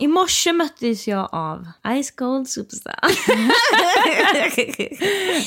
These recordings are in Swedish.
I morse möttes jag av Ice Cold Superstar.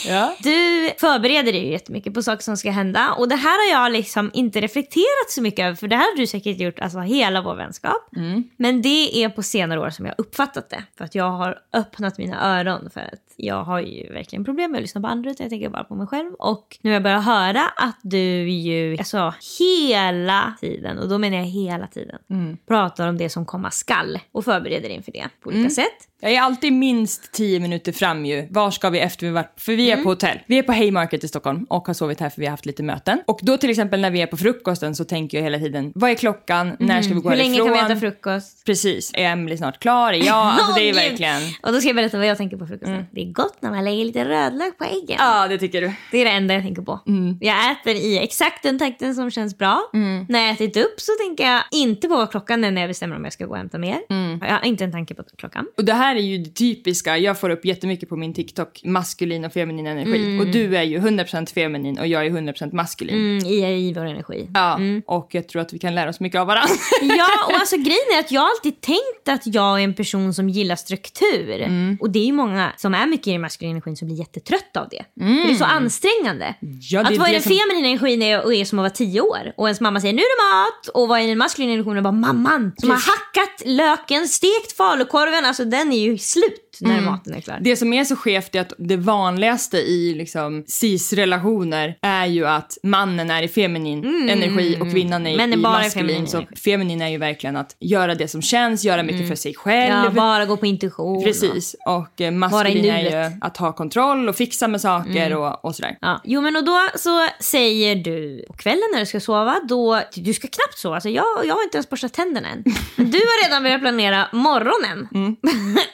Ja. Du förbereder dig ju jättemycket på saker som ska hända. Och det här har jag liksom inte reflekterat så mycket över. För det här har du säkert gjort alltså hela vår vänskap. Men det är på senare år som jag har uppfattat det. För att jag har öppnat mina öron. För att jag har ju verkligen problem med att lyssna på andra. utan Jag tänker bara på mig själv. Och nu har jag börjat höra att du ju, alltså hela tiden. Och då menar jag hela tiden. Pratar om det som komma skall. Och förbereder inför det på olika sätt. Jag är alltid minst 10 minuter fram ju. Var ska vi efter vi varit? För vi är Mm. på hotell. Vi är på Haymarket i Stockholm och har sovit här för vi har haft lite möten. Och då till exempel när vi är på frukosten så tänker jag hela tiden, vad är klockan? När ska vi gå Mm. Hur länge härifrån? kan vi äta frukost? Precis. Är Emily snart klar? Ja, alltså det är verkligen... Och då ska jag berätta vad jag tänker på frukosten. Det är gott när man lägger lite rödlök på äggen. Ja, det tycker du. Det är det enda jag tänker på. Jag äter i exakt den takten som känns bra. När jag ätit upp så tänker jag inte på vad klockan är när jag bestämmer om jag ska gå och hämta mer. Jag har inte en tanke på klockan. Och det här är ju det typiska, jag får upp jättemycket på min TikTok, maskulin och feminin energi. Och du är ju 100% feminin och jag är 100% maskulin. Mm, i, I vår energi. Ja, och jag tror att vi kan lära oss mycket av varandra. Ja, och alltså grejen är att jag alltid tänkt att jag är en person som gillar struktur. Och det är ju många som är mycket i den maskulina energin som blir jättetrött av det. För det är så ansträngande. Ja, att vara i den som- feminina energin är, och är som att vara tio år. Och ens mamma säger nu är det mat. Och vara i den maskulina energin och bara mamman som har hackat löken, stekt falukorven. Alltså den är ju slut när maten är klar. Det som är så skevt är att det vanligaste i liksom cis-relationer är ju att mannen är i feminin energi och kvinnan är Mm. Är i bara maskulin. feminin Så feminin är ju verkligen att göra det som känns, göra mycket för sig själv. Mm. Ja, bara gå på intuition. Precis. Och eh, maskulin är. Mm. ju att ha kontroll och fixa med saker och, och sådär. Ja. Jo men och då så säger du på kvällen när du ska sova, då, du ska knappt sova, alltså jag, jag har inte ens borstat tänderna än. Men Du har redan börjat planera morgonen. Mm.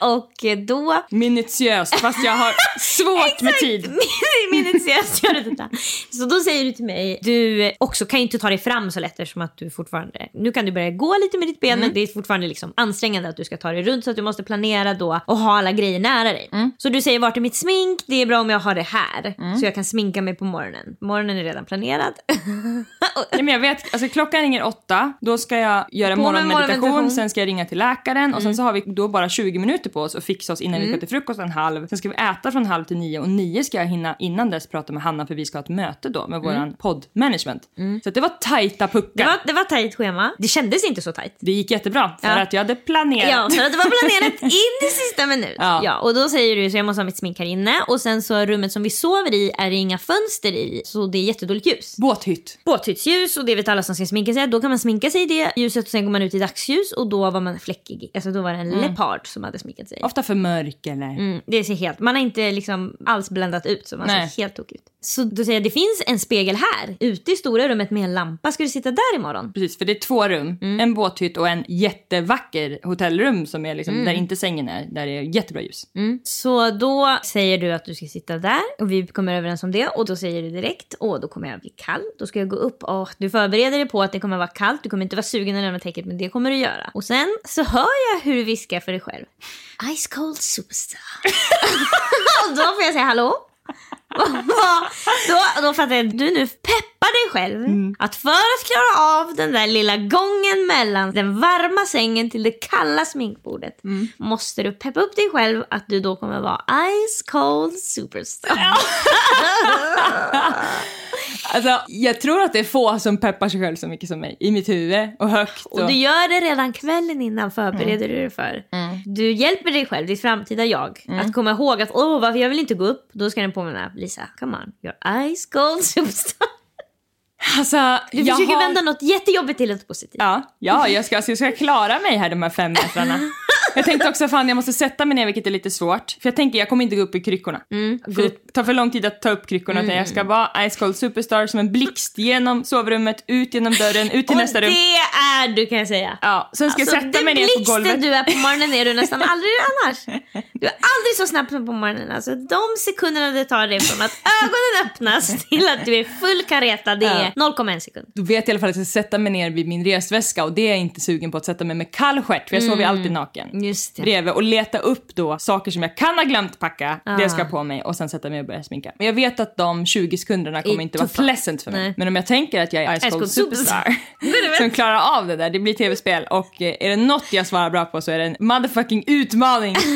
och då Minutiöst, fast jag har svårt med tid. minutiöst gör du detta. Så då säger du till mig, du också kan ju inte ta dig fram så lätt eftersom att du fortfarande, nu kan du börja gå lite med ditt ben men det är fortfarande liksom ansträngande att du ska ta dig runt så att du måste planera då och ha alla grejer nära dig. Så du säger vart är mitt smink? Det är bra om jag har det här så jag kan sminka mig på morgonen. Morgonen är redan planerad. Ja, men jag vet, alltså klockan ringer åtta, då ska jag göra morgonmeditation, morgonmeditation. sen ska jag ringa till läkaren och sen så har vi då bara 20 minuter på oss att fixa oss innan vi ska till frukost en halv. Sen ska vi äta från halv till nio och nio ska jag hinna innan dess prata med Hanna för vi ska ha ett möte då med våran poddmanagement. Så att det var tajta puckar. Det var, det var tajt schema. Det kändes inte så tajt. Det gick jättebra för Ja. att jag hade planerat. Ja, för att det var planerat in i sista minut. Ja. Ja. och då säger du så jag måste ha mitt smink här inne och sen så rummet som vi sover i är det inga fönster i så det är jättedåligt ljus. Båthytt. Båthyttsljus och det vet alla som ska sminka sig. Då kan man sminka sig i det ljuset och sen går man ut i dagsljus och då var man fläckig. Alltså då var det en leopard som hade sminkat sig. Ofta för mörk eller... Mm, det ser helt, man har inte liksom alls bländat ut så man Nej. ser helt tokig ut. Så då säger jag det finns en spegel här ute i stora rummet med en lampa. Ska du sitta där imorgon? Precis, för det är två rum. Mm. En båthytt och en jättevacker hotellrum som är liksom, där inte sängen är. Där det är jättebra ljus. Mm. Så då säger du att du ska sitta där och vi kommer överens om det och då säger du direkt åh då kommer jag bli kall, då ska jag gå upp och du förbereder dig på att det kommer vara kallt, du kommer inte vara sugen att lämna täcket men det kommer du göra. Och sen så hör jag hur du viskar för dig själv. Ice cold och då får jag säga hallå? då, då fattar jag att du nu peppar dig själv att för att klara av den där lilla gången mellan den varma sängen till det kalla sminkbordet måste du peppa upp dig själv att du då kommer vara ice cold superstar. Alltså, jag tror att det är få som peppar sig själv så mycket som mig. I mitt huvud och högt. Och... Och du gör det redan kvällen innan förbereder du dig för. Du hjälper dig själv, ditt framtida jag, att komma ihåg att åh, varför jag vill inte gå upp. Då ska den påminna Lisa, come on, you're ice cold superstar. Alltså, Du försöker har- vända något jättejobbigt till något positivt. Ja, ja jag, ska, alltså, jag ska klara mig här de här fem metrarna. Jag tänkte också fan jag måste sätta mig ner vilket är lite svårt. För jag tänker jag kommer inte gå upp i kryckorna. För det tar för lång tid att ta upp kryckorna utan jag ska vara Ice Cold Superstar som en blixt genom sovrummet, ut genom dörren, ut till Och nästa rum. det är du kan jag säga. Ja, sen ska jag sätta den mig ner på golvet. du är på morgonen är du nästan aldrig annars. Du är aldrig så snabb som på morgonen. Alltså, de sekunderna det tar dig från att ögonen öppnas till att du är full kareta, det är 0,1 sekund. Då vet jag i alla fall att jag ska sätta mig ner vid min resväska och det är jag inte sugen på att sätta mig med kall stjärt för jag sover ju alltid naken. Just det. Bredvid och leta upp då saker som jag kan ha glömt packa, det jag ska Ah. ha på mig och sen sätta mig och börja sminka. Men jag vet att de 20 sekunderna kommer inte vara pleasant för mig. Nej. Men om jag tänker att jag är Ice Cold Superstar som klarar av det där, det blir tv-spel och eh, är det något jag svarar bra på så är det en motherfucking utmaning.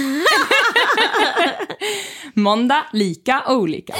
Måndag, lika olika.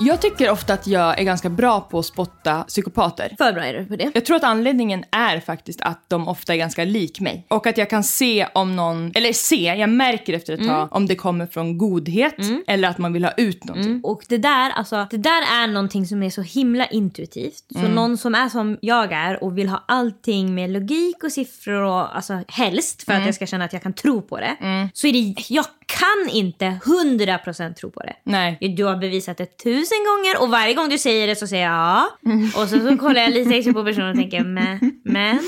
Jag tycker ofta att jag är ganska bra på att spotta psykopater. För bra är du på det. Jag tror att anledningen är faktiskt att de ofta är ganska lik mig. Och att jag kan se om någon, eller se, jag märker efter ett tag om det kommer från godhet eller att man vill ha ut någonting. Och det där, alltså, det där är någonting som är så himla intuitivt. Så Mm. någon som är som jag är och vill ha allting med logik och siffror och alltså helst för Mm. att jag ska känna att jag kan tro på det. Så är det, jag kan inte 100% tro på det. Nej. Du har bevisat det tusen gånger och varje gång du säger det så säger jag ja. Och så, så kollar jag lite extra på personen och tänker men, men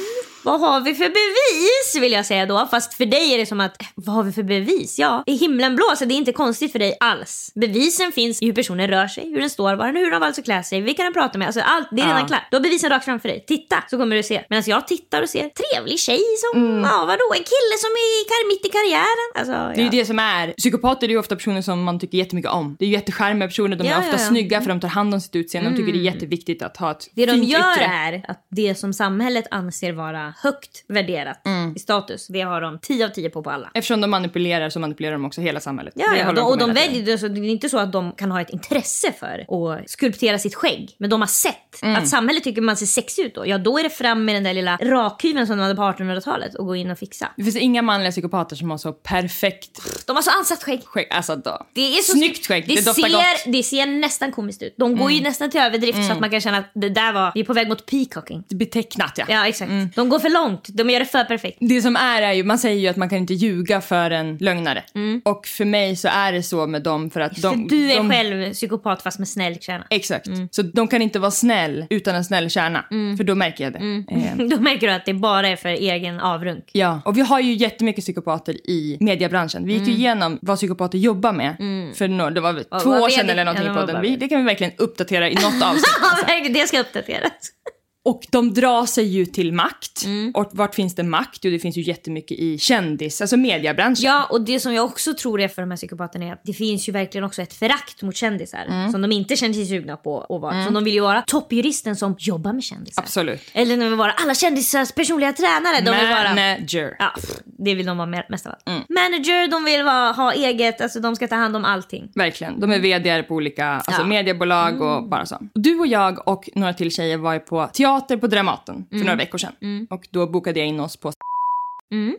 vad har vi för bevis vill jag säga då. Fast för dig är det som att vad har vi för bevis? Ja, i himlen blå så det är inte konstigt för dig alls. Bevisen finns i hur personen rör sig, hur den står, var den, hur den valt att klä sig, vilka den pratar med. Alltså allt, det är redan Ja. klart. Du har bevisen rakt framför dig. Titta så kommer du se. Medan jag tittar och ser trevlig tjej som, ja vadå, en kille som är mitt i karriären. Alltså, Det är ju ja. det som är, psykopater är ju ofta personer som man tycker jättemycket om. Det är ju jättecharmiga personer, de är Ja, ofta ja, ja. snygga för de tar hand om sitt utseende, de tycker det är jätteviktigt att ha ett Det de fint gör yttre. är att det som samhället anser vara högt värderat Mm. i status, det har de 10 av 10 på på alla. Eftersom de manipulerar så manipulerar de också hela samhället. Ja, ja. De, och de väljer, det, så det är inte så att de kan ha ett intresse för att skulptera sitt skägg. Men de har sett Mm. att samhället tycker man ser sexig ut då. Ja, då är det fram med den där lilla rakhyveln som de hade på 1800-talet och gå in och fixa. Det finns inga manliga psykopater som har så perfekt De har så ansatt skägg. skägg. Alltså då. Det är så Snyggt skägg, det, det, doftar ser, gott. Mm. det ser nästan komiskt ut. De går ju nästan till överdrift så att man kan känna att det där var, vi är på väg mot peacocking. Det blir tecknat ja. Ja, exakt. Mm. De går för långt. De gör det för perfekt. Det som är är ju, man säger ju att man kan inte ljuga för en lögnare. Och för mig så är det så med dem för att de... Mm. du är de, själv psykopat fast med snäll kärna. Exakt. Så de kan inte vara snäll utan en snäll kärna. För då märker jag det. Eh, Då märker du att det bara är för egen avrunk. Ja, och vi har ju jättemycket psykopater i mediebranschen. Vi gick ju igenom vad psykopater jobbar med för några, det var Vad- två år sedan eller någonting i podden. Vi, det? kan vi verkligen uppdatera i något avsnitt. Verkligen. det ska uppdateras. Och de drar sig ju till makt. Mm. Och vart finns det makt? Jo, det finns ju jättemycket i kändis, alltså mediebranschen. Ja, och det som jag också tror är för de här psykopaterna är att det finns ju verkligen också ett förakt mot kändisar som de inte känner sig sugna på att vara. Så de vill ju vara toppjuristen som jobbar med kändisar. Absolut. Eller de vill vara alla kändisars personliga tränare. De vill vara... Manager. Ja, det vill de vara me- mest av allt. Manager, de vill vara, ha eget, alltså de ska ta hand om allting. Verkligen. De är vd på olika alltså, Ja. Mm. mediebolag och bara så. Du och jag och några till tjejer var ju på teater på Dramaten för Mm. några veckor sedan. Och då bokade jag in oss på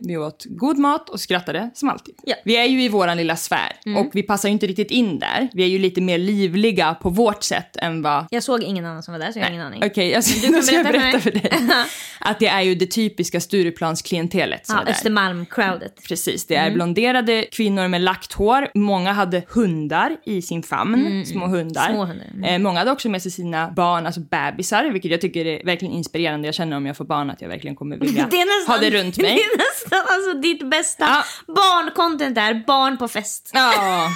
Vi åt god mat och skrattade som alltid. Mm. Vi är ju i våran lilla sfär och vi passar ju inte riktigt in där. Vi är ju lite mer livliga på vårt sätt än vad Jag såg ingen annan som var där så jag har ingen aning. Okej, jag ska, du kan nu ska berätta berätta för dig. Att det är ju det typiska Stureplansklientelet som Ja, är där. Östermalm-crowdet. Precis, det är Mm. blonderade kvinnor med lagt hår. Många hade hundar i sin famn, små hundar. Mm. Små hundar, mm. Eh, många hade också med sig sina barn, alltså bebisar, vilket jag tycker är verkligen inspirerande. Jag känner om jag får barn att jag verkligen kommer vilja Det nästan, ha det runt mig. Nästan alltså ditt bästa Ja. barncontent är barn på fest. Ja,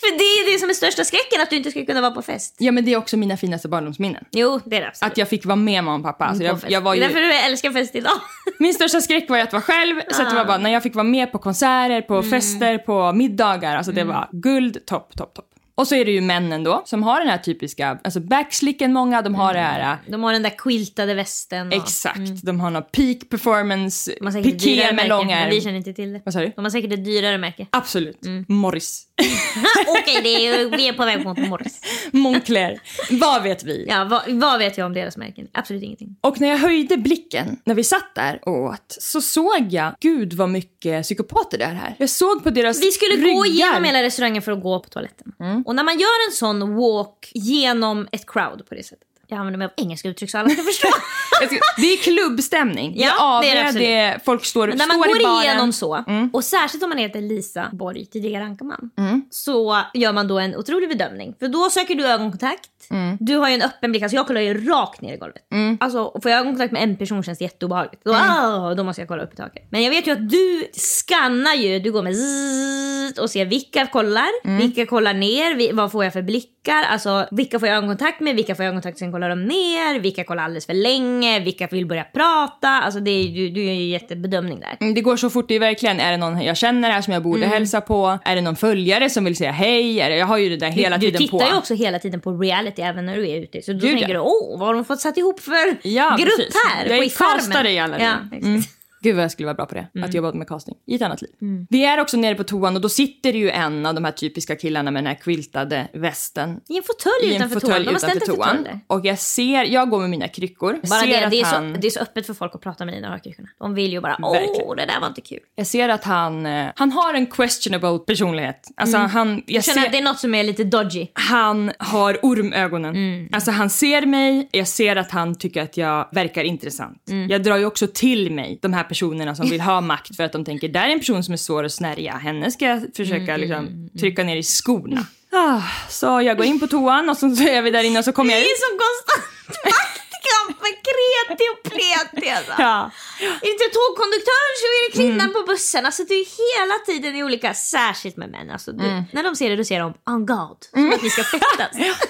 För det är det som är största skräcken, att du inte ska kunna vara på fest. Ja men det är också mina finaste barndomsminnen. Jo, det är det absolut. Att jag fick vara med mamma och pappa. Alltså, jag, jag var Det är ju, därför du älskar fest idag. min största skräck var ju att vara själv. Så att det var bara när jag fick vara med på konserter, på Mm. fester, på middagar. Alltså det var guld, topp, topp, topp. Och så är det ju männen då som har den här typiska, alltså backslicken många, de har det här äh, De har den där quiltade västen. Och, Exakt, de har någon peak performance, piké med märke, lång men vi ärm. känner inte till det. Vad sa du? De har säkert ett dyrare märke. Absolut. Mm. Morris. Okej, det är, vi är på väg mot Morris. Moncler. Vad vet vi? Ja, vad, vad vet jag om deras märken? Absolut ingenting. Och när jag höjde blicken, när vi satt där och åt, så såg jag, gud vad mycket psykopater det är här. Jag såg på deras Vi skulle ryggar. gå igenom hela restauranger för att gå på toaletten. Mm. Och när man gör en sån walk genom ett crowd på det sättet. Jag använder mig av engelska uttryck så alla ska förstå. Ska- Det är klubbstämning. Ja, det är det är absolut. det, folk står, Men när står man i går baren. igenom så, Mm. och särskilt om man heter Lisa Borg, tidigare Ankarman, så gör man då en otrolig bedömning. För då söker du ögonkontakt, Mm. du har ju en öppen blick, alltså jag kollar ju rakt ner i golvet. Alltså får jag ögonkontakt med en person känns det jätteobehagligt. Då, Mm. ah, då måste jag kolla upp i taket. Men jag vet ju att du skannar ju, du går med zzzt och ser vilka kollar, Mm. vilka kollar ner, vad får jag för blickar, alltså vilka får jag ögonkontakt med, vilka får jag ögonkontakt sen kollar de ner, vilka kollar alldeles för länge, vilka vill börja prata, alltså det är ju, du gör ju jättebedömning där. Mm, Det går så fort, det är verkligen, är det någon jag känner här som jag borde hälsa på? Är det någon följare som vill säga hej? Är det, jag har ju det där hela du, tiden du på. tittar ju också hela tiden på reality även när du är ute. Så då Gud, tänker ja. du, åh, vad har de fått satt ihop för Ja, grupp precis. här? Jag på i Farmen? castare i alla ja. Mm. Gud vad jag skulle vara bra på det. Att jobba med casting i ett annat liv. Vi är också nere på toan och då sitter ju en av de här typiska killarna med den här quiltade västen. I en fåtölj utanför toan. De har ställt toan. Och jag ser, jag går med mina kryckor. Bara ser det, det, är han, så, det är så öppet för folk att prata med de har kryckorna. De vill ju bara, åh, Verkligen. det där var inte kul. Jag ser att han, eh, han har en questionable personlighet. Alltså han, jag Jag känner ser, att det är något som är lite dodgy. han har ormögonen. Mm. Alltså han ser mig, jag ser att han tycker att jag verkar intressant. Mm. Jag drar ju också till mig de här personerna som vill ha makt för att de tänker där är en person som är svår att snärja. Henne ska jag försöka Mm, liksom, trycka ner i skorna. Ah, så jag går in på toan och så, är vi där inne och så kommer Det jag ut. är som konstant maktkamp med kreti och pleti. Alltså. Ja. Är det inte tågkonduktören så är det kvinnan Mm. på bussen. Alltså det är hela tiden i olika, särskilt med män. Alltså, du, Mm. När de ser det då ser de on God. Som att vi ska fäktas.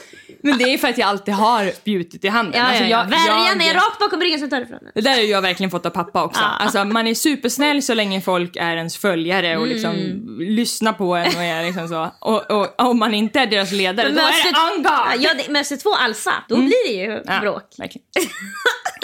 Men det är för att jag alltid har spjutet i handen. Ja, Alltså, ja, ja. jag- Värjan jag- är rakt bakom ryggen som tar ifrån. Det där har jag verkligen fått av pappa också. Ja. Alltså, man är supersnäll så länge folk är ens följare och liksom Mm. lyssnar på en och är liksom så. Och, och, och om man inte är deras ledare, då är det on ja, guard! ja, det- Mösse 2 Alfa, då blir det ju Mm. Ja, bråk. verkligen.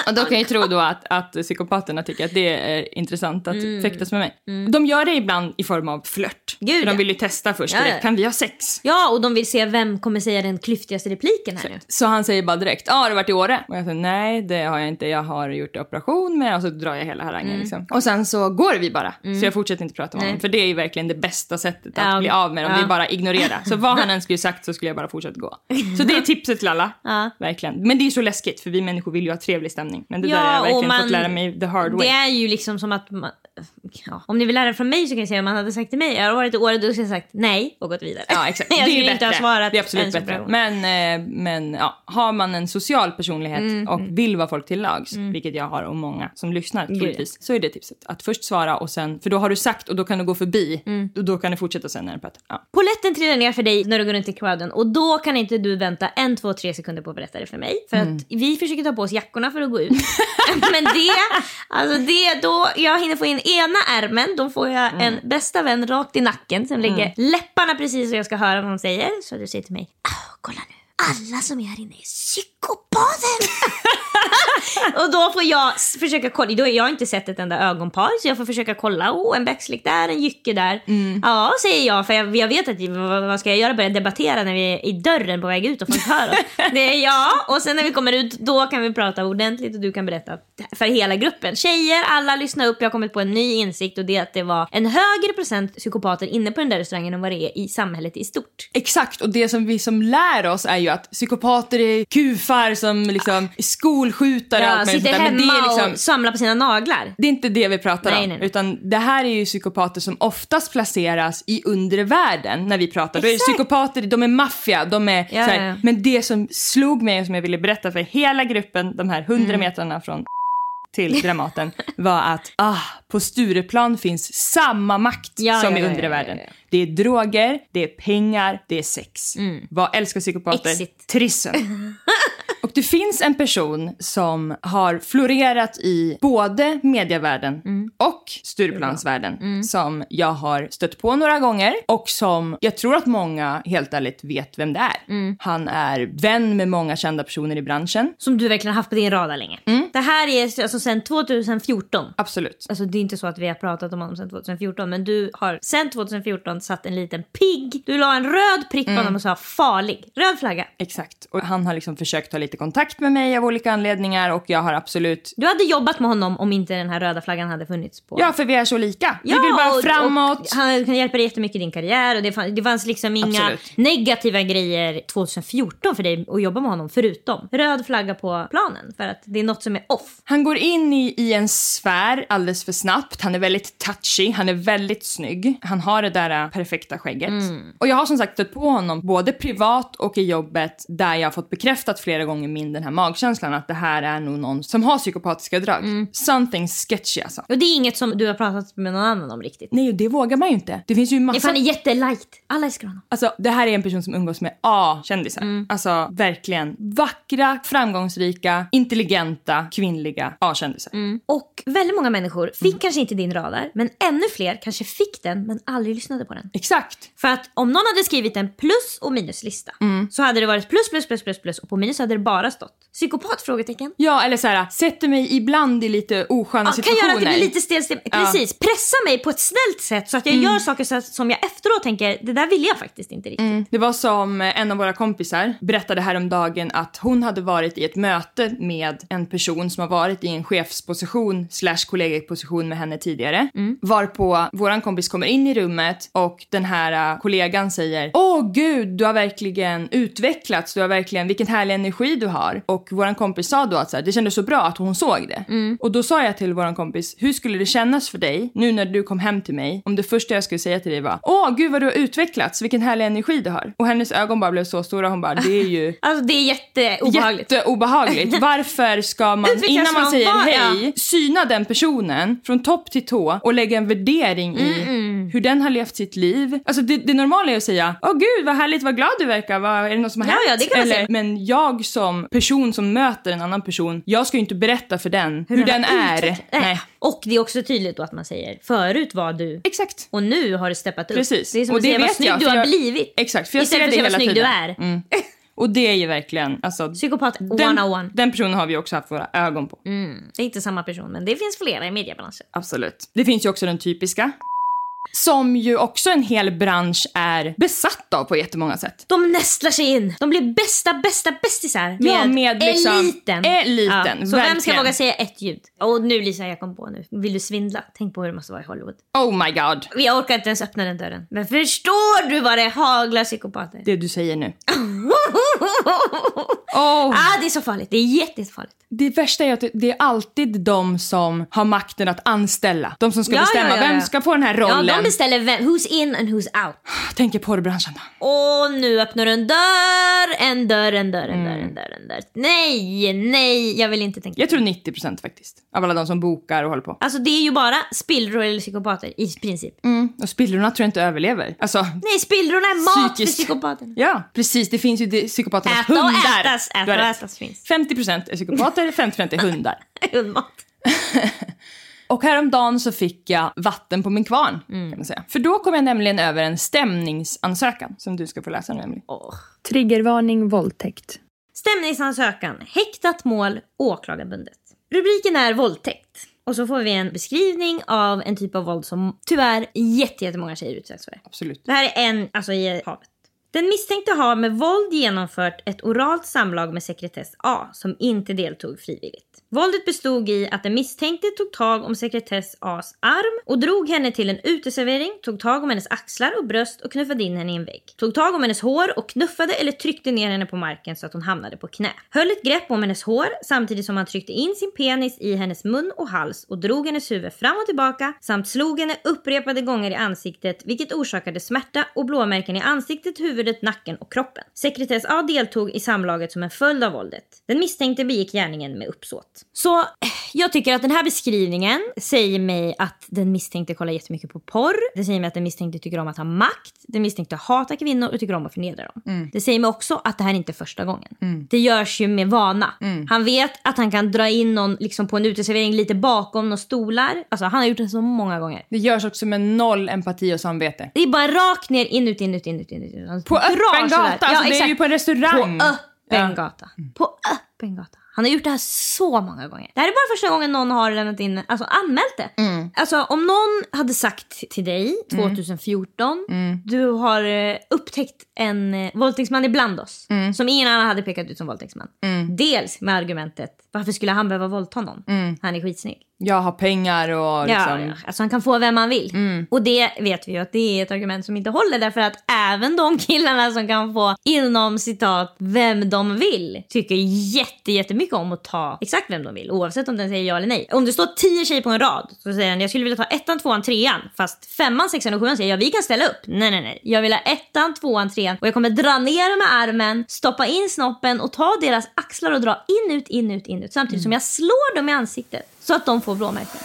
Och då kan jag tro då att, att psykopaterna tycker att det är intressant att fäktas med mig. De gör det ibland i form av flört. Mm. Gud, de vill ju testa först. Ja. Kan vi ha sex? Ja, och de vill se vem kommer säga den klyftigaste repliken här nu. Så han säger bara direkt, ja ah, har du varit i Åre? Och jag säger nej det har jag inte, jag har gjort operation med och så drar jag hela harangen Mm. liksom. Och sen så går vi bara. Så jag fortsätter inte prata med honom. För det är ju verkligen det bästa sättet att Ja, bli av med dem, det ja. är bara ignorera. Så vad han än skulle sagt så skulle jag bara fortsätta gå. Så det är tipset till alla. Ja. Verkligen. Men det är så läskigt för vi människor vill ju ha trevlig stämning. Men det Ja, där har jag verkligen man- fått lära mig the hard way. Det är ju liksom som att man, ja, om ni vill lära er från mig så kan jag säga om man hade sagt till mig, jag har varit i Åre, då skulle jag sagt nej och gått vidare. Ja exakt, jag skulle inte ha svarat det är absolut bättre. Men, eh, men ja, har man en social personlighet Mm, och vill vara folk till lags, vilket jag har och många som lyssnar troligtvis, så är det tipset. Att först svara och sen, för då har du sagt och då kan du gå förbi Mm. och då kan du fortsätta sen när du pratar. Ja. Polletten trillar ner för dig när du går runt i crowden och då kan inte du vänta en, två, tre sekunder på att berätta det för mig. För Mm. att vi försöker ta på oss jackorna för att gå ut. Men det, alltså det, då jag hinner få in ena ärmen, då får jag Mm. en bästa vän rakt i nacken. Sen lägger läpparna precis så jag ska höra vad de säger. Så du säger till mig, "Ah, kolla nu. Alla som är här inne är psykopater. och då får jag försöka kolla. Då, jag har inte sett ett enda ögonpar så jag får försöka kolla. Oh, en backslick där, en jycke där. Ja, säger jag. För jag, jag vet att vad, vad ska jag göra? Börja debattera när vi är i dörren på väg ut och folk hör oss. Det är ja. Och sen när vi kommer ut då kan vi prata ordentligt och du kan berätta för hela gruppen. Tjejer, alla lyssna upp. Jag har kommit på en ny insikt och det är att det var en högre procent psykopater inne på den där restaurangen än vad det är i samhället i stort. Exakt, och det som vi som lär oss är ju att psykopater är kufar som liksom är och Ja, allt möjligt sitter där. Men hemma det är liksom, och samlar på sina naglar. Det är inte det vi pratar Nej, om. nej, nej. Utan det här är ju psykopater som oftast placeras i undre världen när vi pratar. Då är det Exakt. psykopater, de är maffia, de är Ja, här, ja. Men det som slog mig och som jag ville berätta för hela gruppen, de här Mm. hundra metrarna från till Dramaten var att ah, på Stureplan finns samma makt Ja, som ja, i undre världen. ja. Det är droger, det är pengar, det är sex. Vad älskar psykopater? Exit. Och det finns en person som har florerat i både medievärlden och Stureplansvärlden som jag har stött på några gånger och som jag tror att många helt ärligt vet vem det är. Han är vän med många kända personer i branschen. Som du verkligen haft på din radar länge. Mm. Det här är alltså sedan 2014. Absolut. Alltså det är inte så att vi har pratat om honom sedan 2014 men du har sedan 2014 satt en liten pigg. Du la en röd prick Mm. på honom och sa farlig. Röd flagga. Exakt. Och han har liksom försökt ta lite kontakt med mig av olika anledningar och jag har absolut... Du hade jobbat med honom om inte den här röda flaggan hade funnits på. Ja, för vi är så lika. vi vill bara och- framåt. Och han kan hjälpa dig jättemycket i din karriär och det fanns, det fanns liksom inga Absolut. negativa grejer 2014 för dig att jobba med honom förutom röd flagga på planen för att det är något som är off. Han går in i, i en sfär alldeles för snabbt. Han är väldigt touchy, han är väldigt snygg. Han har det där äh, perfekta skägget. Och jag har som sagt stött på honom både privat och i jobbet där jag har fått bekräftat flera gånger min den här magkänslan att det här är nog någon som har psykopatiska drag. Something sketchy alltså. Och det är inget som du har pratat med någon annan om riktigt. Nej, och det vågar man ju inte. Det finns ju Det är massa... fan jättelight. Alla älskar honom. Alltså det här är en person som umgås med A-kändisar. Alltså verkligen vackra, framgångsrika, intelligenta, kvinnliga A-kändisar. Och väldigt många människor fick Mm. kanske inte din radar men ännu fler kanske fick den men aldrig lyssnade på den. Exakt. För att om någon hade skrivit en plus och minuslista Mm. så hade det varit plus plus plus plus plus och på minus hade det bara stått psykopat? Frågetecken. Ja, eller så här, sätter mig ibland i lite osköna Ja, kan situationer. göra att det blir lite stelt. stel. Ja. Mm. Precis, pressa mig på ett snällt sätt så att jag gör saker så som jag efteråt tänker, det där vill jag faktiskt inte riktigt. Det var som en av våra kompisar berättade häromdagen att hon hade varit i ett möte med en person som har varit i en chefsposition slash kollegaposition med henne tidigare. Varpå våran kompis kommer in i rummet och den här äh, kollegan säger Åh gud, du har verkligen utvecklats, du har verkligen, vilken härlig energi du har. Och våran kompis sa då att så här, det kändes så bra att hon såg det. Och då sa jag till våran kompis, hur skulle det kännas för dig nu när du kom hem till mig om det första jag skulle säga till dig var Åh gud vad du har utvecklats, vilken härlig energi du har. Och hennes ögon bara blev så stora, hon bara det är ju Alltså det är jätteobehagligt. Jätteobehagligt. Varför ska man innan man säger hej syna den personen från topp till tå och lägga en värdering i hur den har levt sitt liv. Alltså det, det normala är att säga åh gud vad härligt, vad glad du verkar, vad, är det något som har Ja, hänt? ja, Eller. Men jag som person som möter en annan person, jag ska ju inte berätta för den hur, den har är. utvecklats. Nej. Och det är också tydligt då att man säger förut var du Exakt. och nu har det steppat upp. Precis. Det är som Och att det säga vad snygg jag, du har jag- blivit. Exakt, för jag Istället ser för det att säga vad snygg tiden. Mm. du är. Och det är ju verkligen, alltså Psykopat den, 101. den personen har vi också haft våra ögon på. Mm. Det är inte samma person men det finns flera i mediebranschen. Absolut. Det finns ju också den typiska. Som ju också en hel bransch är besatt av på jättemånga sätt. De nästlar sig in. De blir bästa, bästa bästisar med, Ja, med liksom- eliten. eliten, Så vem ska verkligen. våga säga ett ljud? Och nu Lisa, jag kom på nu. Vill du svindla? Tänk på hur det måste vara i Hollywood. Oh my god. Jag orkar inte ens öppna den dörren. Men förstår du vad det haglar psykopater? Det du säger nu. Oh, Ah, det är så farligt. Det är jättefarligt. det värsta är att det- är alltid de som har makten att anställa. De som ska Ja, bestämma ja, ja, ja. vem ska få den här rollen. De beställer vem, who's in and who's out. Tänk i porrbranschen. Och nu öppnar du en dörr, en dörr, en dörr, en Mm. dörr, en dörr, en dörr. Nej, nej, jag vill inte tänka. Jag tror 90% faktiskt. Av alla de som bokar och håller på. Alltså det är ju bara spillror eller psykopater i princip. Mm. Och spillrorna tror jag inte överlever. Alltså, Nej, spillrorna är mat Psykiskt. för psykopaterna. ja precis. Det finns ju psykopaternas Äta och hundar. ätas, Du har äta och ätas finns. 50% är psykopater, 50% är hundar. Hundmat. Och häromdagen så fick jag vatten på min kvarn. Mm. Kan man säga. För då kom jag nämligen över en stämningsansökan som du ska få läsa nu. Åh. Triggervarning våldtäkt. Stämningsansökan, häktat mål, åklagarbundet. Rubriken är våldtäkt. Och så får vi en beskrivning av en typ av våld som tyvärr jätte- jättemånga tjejer utsätts för. Absolut. Det här är en, alltså i havet. Den misstänkte har med våld genomfört ett oralt samlag med sekretess A som inte deltog frivilligt. Våldet bestod i att den misstänkte tog tag om sekretess A's arm och drog henne till en uteservering, tog tag om hennes axlar och bröst och knuffade in henne i en vägg. Tog tag om hennes hår och knuffade eller tryckte ner henne på marken så att hon hamnade på knä. Höll ett grepp om hennes hår samtidigt som han tryckte in sin penis i hennes mun och hals och drog hennes huvud fram och tillbaka samt slog henne upprepade gånger i ansiktet vilket orsakade smärta och blåmärken i ansiktet, huvudet nacken och kroppen. Sekretess A deltog i samlaget som en följd av våldet. Den misstänkte begick gärningen med uppsåt. Så eh, jag tycker att den här beskrivningen säger mig att den misstänkte kollar jättemycket på porr. Det säger mig att den misstänkte tycker om att ha makt. Den misstänkte hatar kvinnor och tycker om att förnedra dem. Det säger mig också att det här inte är första gången. Det görs ju med vana. Han vet att han kan dra in någon liksom på en uteservering lite bakom några stolar. Alltså han har gjort det så många gånger. Det görs också med noll empati och samvete. Det är bara rakt ner, in, ut, in, ut, in, ut, in, ut. Han På öppen gata, alltså det är ju på en restaurang. På öppen Ja. gata. På öppen gata. Han har gjort det här så många gånger. Det här är bara första gången någon har lämnat in, alltså anmält det. Alltså om någon hade sagt till dig 2014, du har eh, upptäckt en eh, våldtäktsman ibland oss. Som ingen annan hade pekat ut som våldtäktsman. Dels med argumentet, varför skulle han behöva våldta någon? Han är skitsnygg. Jag har pengar och liksom... Ja, ja, alltså han kan få vem han vill. Och det vet vi ju att det är ett argument som inte håller därför att även de killarna som kan få inom citat vem de vill tycker jätte, jättemycket om att ta exakt vem de vill oavsett om den säger ja eller nej. Om det står tio tjejer på en rad så säger den jag skulle vilja ta ettan, tvåan, trean fast femman, sexan och sjuan säger ja vi kan ställa upp. Nej, nej, nej. Jag vill ha ettan, tvåan, trean och jag kommer dra ner med armen, stoppa in snoppen och ta deras axlar och dra in, ut, in, ut, in, ut. Samtidigt som jag slår dem i ansiktet så att de får blåmärken.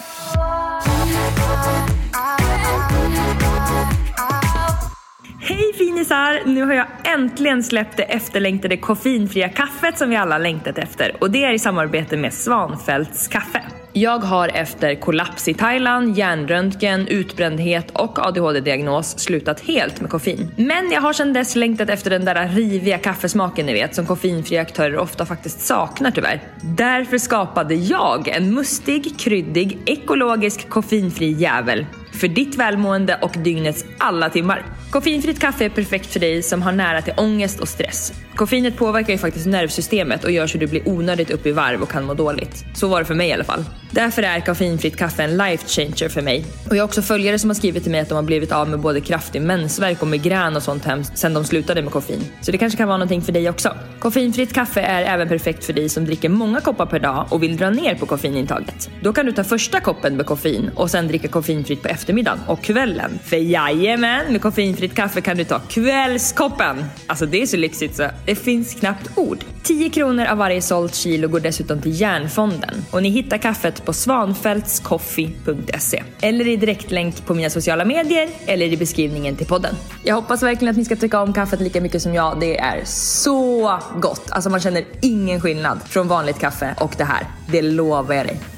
Hej finisar! Nu har jag äntligen släppt det efterlängtade koffeinfria kaffet som vi alla längtat efter och det är i samarbete med Svanfälts kaffe. Jag har efter kollaps i Thailand, hjärnröntgen, utbrändhet och ADHD-diagnos slutat helt med koffein. Men jag har sedan dess längtat efter den där riviga kaffesmaken ni vet som koffeinfria aktörer ofta faktiskt saknar tyvärr. Därför skapade jag en mustig, kryddig, ekologisk koffeinfri jävel för ditt välmående och dygnets alla timmar. Koffeinfritt kaffe är perfekt för dig som har nära till ångest och stress. Koffeinet påverkar ju faktiskt nervsystemet och gör så du blir onödigt upp i varv och kan må dåligt. Så var det för mig i alla fall. Därför är koffeinfritt kaffe en life changer för mig. Och jag har också följare som har skrivit till mig att de har blivit av med både kraftig mensvärk och migrän och sånt hemskt sen de slutade med koffein. Så det kanske kan vara någonting för dig också. Koffeinfritt kaffe är även perfekt för dig som dricker många koppar per dag och vill dra ner på koffeinintaget. Då kan du ta första koppen med koffein och sen dricka koffeinfritt på eftermiddagen och kvällen. För jajamän, med koffeinfritt kaffe kan du ta kvällskoppen. Alltså det är så lyxigt så det finns knappt ord. 10 kronor av varje sålt kilo går dessutom till Järnfonden och ni hittar kaffet på svanfältscoffee.se eller i direktlänk på mina sociala medier eller i beskrivningen till podden. Jag hoppas verkligen att ni ska tycka om kaffet lika mycket som jag. Det är så gott. Alltså man känner ingen skillnad från vanligt kaffe och det här. Det lovar jag dig.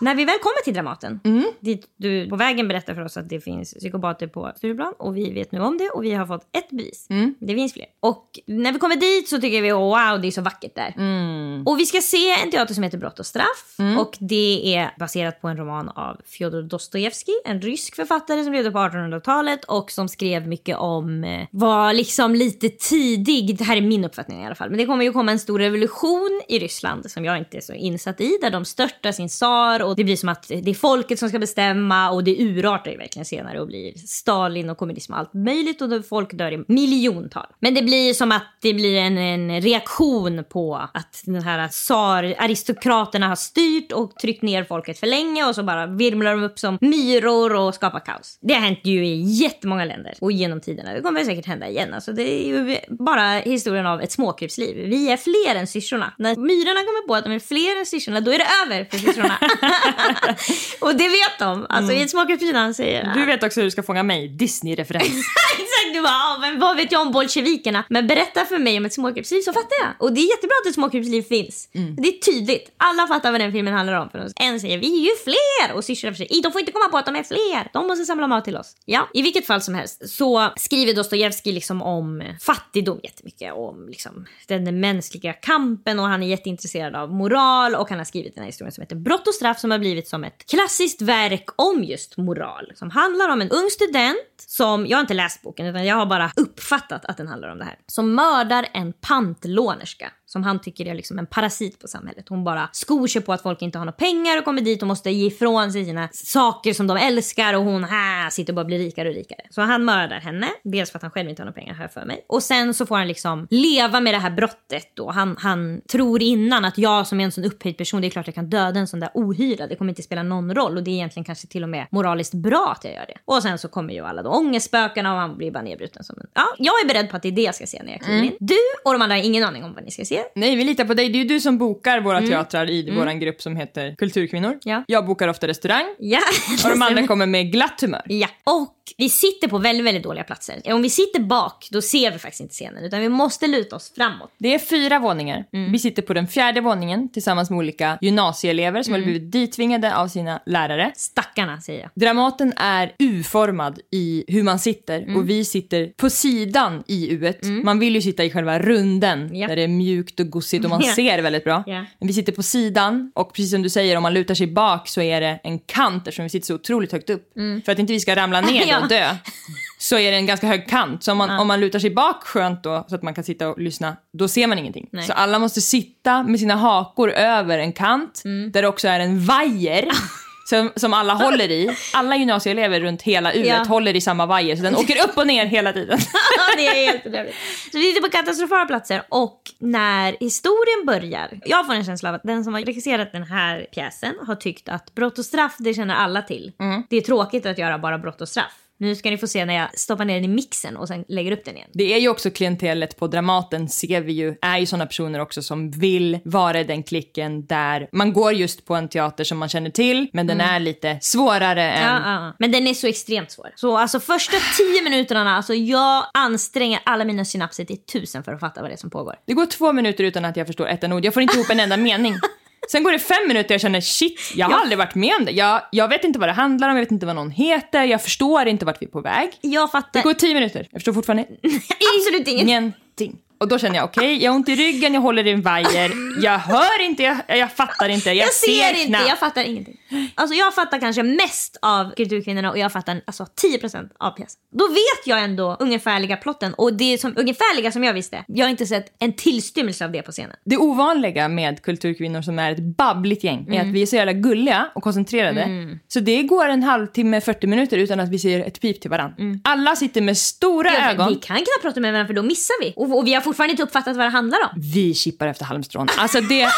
När vi väl kommer till Dramaten, dit du på vägen berättar för oss att det finns psykopater på Stureplan och vi vet nu om det och vi har fått ett bevis. Det finns fler. Och när vi kommer dit så tycker vi wow, det är så vackert där. Och vi ska se en teater som heter Brott och straff och det är baserat på en roman av Fjodor Dostojevskij, en rysk författare som levde på 1800-talet och som skrev mycket om, eh, var liksom lite tidig, det här är min uppfattning i alla fall, men det kommer ju komma en stor revolution i Ryssland som jag inte är så insatt i, där de störtar sin tsar och det blir som att det är folket som ska bestämma och det urartar ju verkligen senare och blir Stalin och kommunism och allt möjligt och folk dör i miljontal. Men det blir som att det blir en, en reaktion på att den här tsar, aristokraterna har styrt och tryckt ner folket för länge och så bara virmlar de upp som myror och skapar kaos. Det har hänt ju i jättemånga länder och genom tiderna. Det kommer säkert hända igen. Alltså det är ju bara historien av ett småkrypsliv. Vi är fler än syrsorna. När myrorna kommer på att de är fler än syrsorna, då är det över för syrsorna. och det vet de. Alltså i ett småkrypsliv han säger Du vet också hur du ska fånga mig. Disney-referens. Exakt, du bara, ah, men vad vet jag om bolsjevikerna? Men berätta för mig om ett småkrypsliv så fattar jag. Och det är jättebra att ett småkrypsliv finns. Det är tydligt. Alla fattar vad den filmen handlar om. För en säger vi är ju fler och syrsorna säger de får inte komma på att de är fler. De måste samla mat till oss. Ja, i vilket fall som helst så skriver Dostojevskij liksom om fattigdom jättemycket. Om liksom den mänskliga kampen och han är jätteintresserad av moral och han har skrivit den här historien som heter Brott och straff som har blivit som ett klassiskt verk om just moral. Som handlar om en ung student som, jag har inte läst boken utan jag har bara uppfattat att den handlar om det här. Som mördar en pantlånerska som han tycker är liksom en parasit på samhället. Hon bara skor sig på att folk inte har några pengar och kommer dit och måste ge ifrån sig sina saker som de älskar och hon här sitter och bara blir rikare och rikare. Så han mördar henne, dels för att han själv inte har några pengar här för mig. Och sen så får han liksom leva med det här brottet då. Han, han tror innan att jag som är en sån upphöjd person, det är klart jag kan döda en sån där ohyra. Det kommer inte spela någon roll och det är egentligen kanske till och med moraliskt bra att jag gör det. Och sen så kommer ju alla då ångestspökena och han blir bara nedbruten som en... Ja, jag är beredd på att det är det jag ska se när jag kliver in. Du och de andra har ingen aning om vad ni ska se. Nej, vi litar på dig. Det är ju du som bokar våra teatrar i vår grupp som heter Kulturkvinnor. Ja. Jag bokar ofta restaurang Ja. och de andra kommer med glatt humör. Ja, och vi sitter på väldigt, väldigt dåliga platser. Om vi sitter bak, då ser vi faktiskt inte scenen, utan vi måste luta oss framåt. Det är fyra våningar. Vi sitter på den fjärde våningen tillsammans med olika gymnasieelever som har blivit ditvingade av sina lärare. Stackarna, säger jag. Dramaten är U-formad i hur man sitter och vi sitter på sidan i U. Man vill ju sitta i själva runden Ja. där det är mjukt och gossigt och man Ja. ser väldigt bra. Ja. Men vi sitter på sidan och precis som du säger om man lutar sig bak så är det en kant eftersom vi sitter så otroligt högt upp. För att inte vi ska ramla ner Ja. Och dö så är det en ganska hög kant. Så om man, om man lutar sig bak skönt då så att man kan sitta och lyssna, då ser man ingenting. Nej. Så alla måste sitta med sina hakor över en kant Mm. där det också är en vajer. Som, som alla håller i. Alla gymnasieelever runt hela U Ja. håller i samma vajer så den åker upp och ner hela tiden. det är helt bedrövligt. Så vi sitter på katastrofala platser och när historien börjar, jag får en känsla av att den som har regisserat den här pjäsen har tyckt att brott och straff, det känner alla till. Det är tråkigt att göra bara brott och straff. Nu ska ni få se när jag stoppar ner den i mixen och sen lägger upp den igen. Det är ju också klientellet på Dramaten ser vi ju, är ju sådana personer också som vill vara i den klicken där man går just på en teater som man känner till men den är lite svårare än Ja, ja, ja. Men den är så extremt svår. Så alltså första tio minuterna, alltså jag anstränger alla mina synapser till tusen för att fatta vad det är som pågår. Det går två minuter utan att jag förstår ett enda ord. Jag får inte ihop en enda mening. Sen går det fem minuter och jag känner shit, jag har Ja. aldrig varit med om det. Jag, jag vet inte vad det handlar om, jag vet inte vad någon heter, jag förstår inte vart vi är på väg. Jag Det fattar går tio minuter, jag förstår fortfarande absolut ingenting. Och då känner jag okej, jag har ont i ryggen, jag håller i en vajer, jag hör inte, jag, jag fattar inte, jag, Jag ser inte, jag fattar ingenting. Alltså jag fattar kanske mest av Kulturkvinnorna och jag fattar alltså 10% av pjäsen. Då vet jag ändå ungefärliga plotten och det som, ungefärliga som jag visste, jag har inte sett en tillstymmelse av det på scenen. Det ovanliga med kulturkvinnor som är ett babbligt gäng är Mm. att vi är så jävla gulliga och koncentrerade. Så det går en halvtimme, 40 minuter utan att vi säger ett pip till varandra. Alla sitter med stora Mm. Ja, ögon. Vi kan knappt prata med varandra för då missar vi. Och, och vi har fortfarande inte uppfattat vad det handlar om. Vi chippar efter halmstrån. Alltså det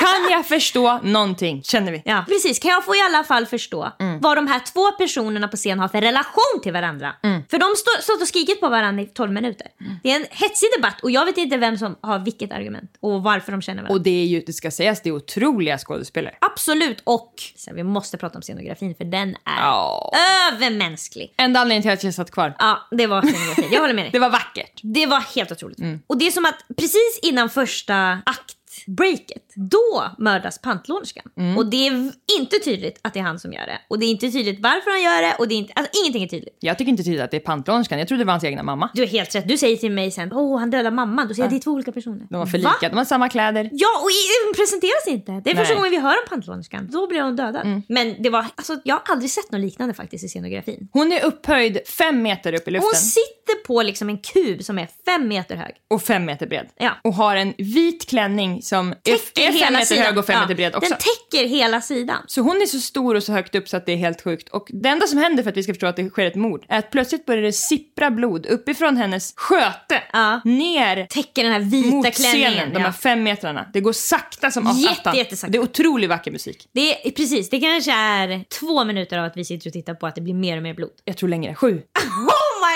kan jag förstå någonting, känner vi. Ja. Precis, kan jag få i alla fall förstå vad de här två personerna på scen har för relation till varandra. För de står stått och skrikit på varandra i 12 minuter. Det är en hetsig debatt och jag vet inte vem som har vilket argument och varför de känner varandra. Och det är ju, det ska sägas, det är otroliga skådespelare. Absolut, och så vi måste prata om scenografin för den är Ja. övermänsklig. Enda anledningen till att jag satt kvar. Ja, det var scenografin. Jag håller med dig. Det var vackert. Det var helt otroligt. Och det är som att precis innan första akten aktbreaket Då mördas pantlånerskan. Och det är inte tydligt att det är han som gör det. Och det är inte tydligt varför han gör det. Och det är inte, alltså, ingenting är tydligt. Jag tycker inte tydligt att det är pantlånerskan. Jag trodde det var hans egna mamma. Du har helt rätt. Du säger till mig sen, åh han dödar mamman. Då säger jag, det är två olika personer. De var för Va? lika. De har samma kläder. Ja, och i- presenteras inte. Det är första gången vi hör om pantlånerskan. Då blir hon dödad. Men det var, alltså, jag har aldrig sett något liknande faktiskt i scenografin. Hon är upphöjd fem meter upp i luften. Hon sitter på liksom en kub som är fem meter hög. och fem meter bred. Ja. Och har en vit klänning som är, Täcker är fem hela meter sidan. hög och fem Ja, meter bred också. Den täcker hela sidan. Så hon är så stor och så högt upp så att det är helt sjukt. Och det enda som händer för att vi ska förstå att det sker ett mord är att plötsligt börjar det sippra blod uppifrån hennes sköte Ja. ner Täcker den här vita mot klänningen. scenen, de här ja. fem metrarna. Det går sakta som Jätte, attan. jättesakta. Det är otroligt vacker musik. Det är, precis, det kanske är två minuter av att vi sitter och tittar på att det blir mer och mer blod. Jag tror längre, sju.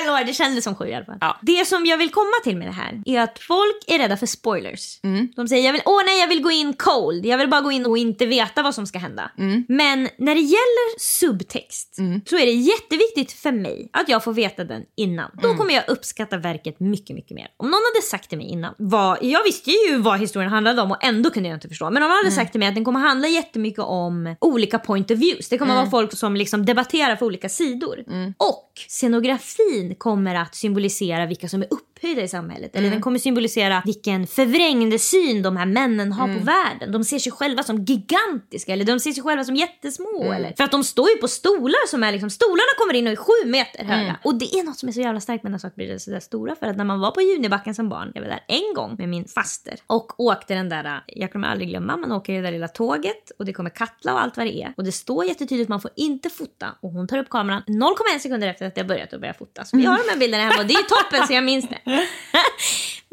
My lord, det kändes som sju i alla fall. Ja. Det som jag vill komma till med det här är att folk är rädda för spoilers. Mm. De säger jag vill, åh nej jag vill gå in cold, jag vill bara gå in och inte veta vad som ska hända. Mm. Men när det gäller subtext så är det jätteviktigt för mig att jag får veta den innan. Då Mm. kommer jag uppskatta verket mycket, mycket mer. Om någon hade sagt till mig innan, vad, jag visste ju vad historien handlade om och ändå kunde jag inte förstå. Men om någon Mm. hade sagt till mig att den kommer handla jättemycket om olika point of views. Det kommer vara folk som liksom debatterar för olika sidor. Och scenografin kommer att symbolisera vilka som är upphöjda i samhället. Eller den kommer symbolisera vilken förvrängd syn de här männen har på världen. De ser sig själva som gigantiska eller de ser sig själva som jättesmå. Eller, för att de står ju på stolar som är liksom, stolarna kommer in och är sju meter höga. Och det är något som är så jävla starkt med när saker blir sådär stora. För att när man var på Junibacken som barn, jag var där en gång med min faster och åkte den där, jag kommer aldrig glömma, man åker det där lilla tåget och det kommer Katla och allt vad det är. Och det står jättetydligt man får inte fota och hon tar upp kameran 0,1 sekunder efter att jag börjat att börja fota. Så vi har de här bilderna hemma och det är toppen så jag minns det.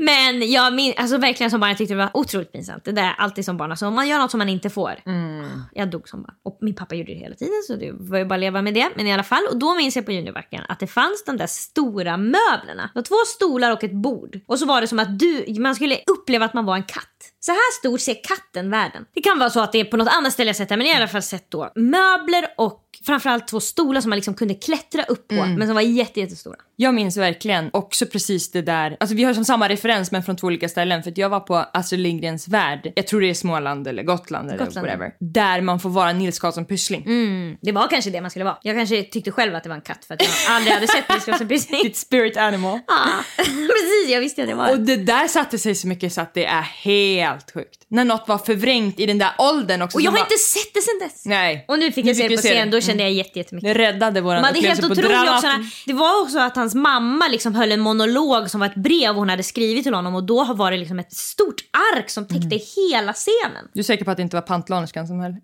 Men jag min, alltså verkligen som barn, jag tyckte det var otroligt pinsamt. Det där är alltid som barn, alltså om man gör något som man inte får. Jag dog som barn. Och min pappa gjorde det hela tiden så det var ju bara att leva med det. Men i alla fall, och då minns jag på juniorbacken att det fanns de där stora möblerna. Det var två stolar och ett bord. Och så var det som att du, man skulle uppleva att man var en katt. Så här stor ser katten världen. Det kan vara så att det är på något annat ställe jag sett det, men i alla fall sett då möbler och framförallt två stolar som man liksom kunde klättra upp på, men som var jätte, jättestora. Jag minns verkligen också precis det där. Alltså vi har som samma referens men från två olika ställen. För jag var på Astrid Lindgrens värld. Jag tror det är Småland eller Gotland eller Gotland, whatever. Där man får vara Nils Karlsson Pyssling. Mm, det var kanske det man skulle vara. Jag kanske tyckte själv att det var en katt för att jag aldrig hade sett Nils Karlsson Pyssling. Ditt spirit animal. Ja, precis. Jag visste att det var Och det där satte sig så mycket så att det är helt sjukt. När något var förvrängt i den där åldern också. Och jag har var- inte sett det sen dess. Nej. Och nu fick jag se det på scen, då kände Mm. jag jätte, jättemycket. Det räddade våran Men det är helt upplevelse på otroligt också. Dramaten. Det var också att hans mamma liksom höll en monolog som var ett brev hon hade skrivit till honom och då var det liksom ett stort ark som täckte hela scenen. Du är säker på att det inte var pantlånerskan som höll?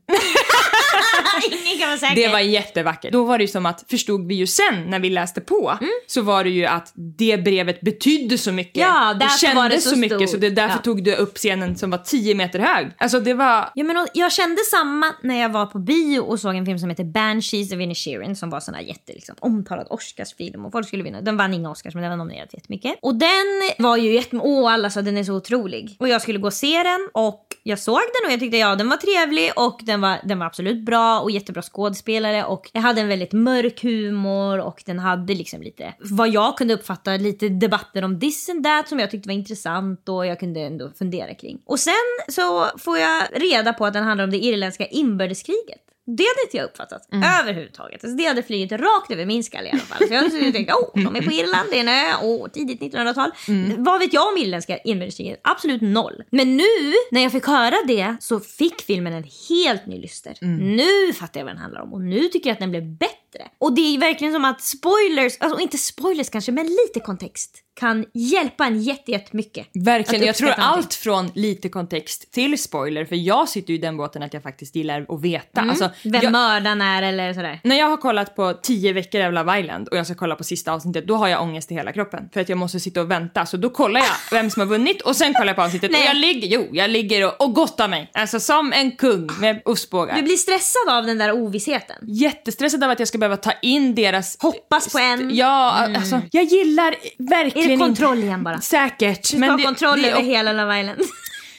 Ingen kan vara säker. Det var jättevackert. Då var det ju som att, förstod vi ju sen när vi läste på, Mm. så var det ju att det brevet betydde så mycket. Ja, det kändes var det så så mycket så det därför Ja. tog du upp scenen som var 10 meter hög. Alltså det var... Ja, men jag kände samma när jag var på bio och såg en film som heter Banshees of Inisherin som var sån här jätte liksom, omtalad Oscarsfilm och folk skulle vinna. Den vann inga Oscars men den var nominerad jättemycket. Och den var ju jätte... Åh, alla sa den är så otrolig. Och jag skulle gå och se den och jag såg den och jag tyckte ja, den var trevlig och den var, den var absolut bra och jättebra skådespelare och jag hade en väldigt mörk humor och den hade liksom lite, vad jag kunde uppfatta, lite debatter om this and that som jag tyckte var intressant och jag kunde ändå fundera kring. Och sen så får jag reda på att den handlar om det irländska inbördeskriget. Det hade inte jag uppfattat överhuvudtaget. Alltså det hade flugit rakt över min skalle i alla fall. Så jag hade tänkt, oh, de är på Irland, det är en ö, oh, tidigt 1900-tal. Vad vet jag om irländska inbördeskriget? Absolut noll. Men nu, när jag fick höra det, så fick filmen en helt ny lyster. Nu fattar jag vad den handlar om och nu tycker jag att den blev bättre. Och det är verkligen som att spoilers, alltså inte spoilers kanske, men lite kontext kan hjälpa en jätte- jättemycket. Verkligen, jag tror någonting. allt från lite kontext till spoiler, för jag sitter ju i den båten att jag faktiskt gillar att veta. Alltså, Mm. Vem jag, mördaren är eller sådär. när jag har kollat på 10 veckor av Love Island och jag ska kolla på sista avsnittet, då har jag ångest i hela kroppen. För att jag måste sitta och vänta, så då kollar jag vem som har vunnit och sen kollar jag på avsnittet. Och jag ligger, jo, jag ligger och, och gottar mig. Alltså som en kung med ostbågar. Du blir stressad av den där ovissheten. jättestressad av att jag ska behöva ta in deras... Hoppas på en. Ja, alltså jag gillar verkligen Är det inte- kontroll igen bara? Säkert. Du ska ha det- kontroll över hela Love Island.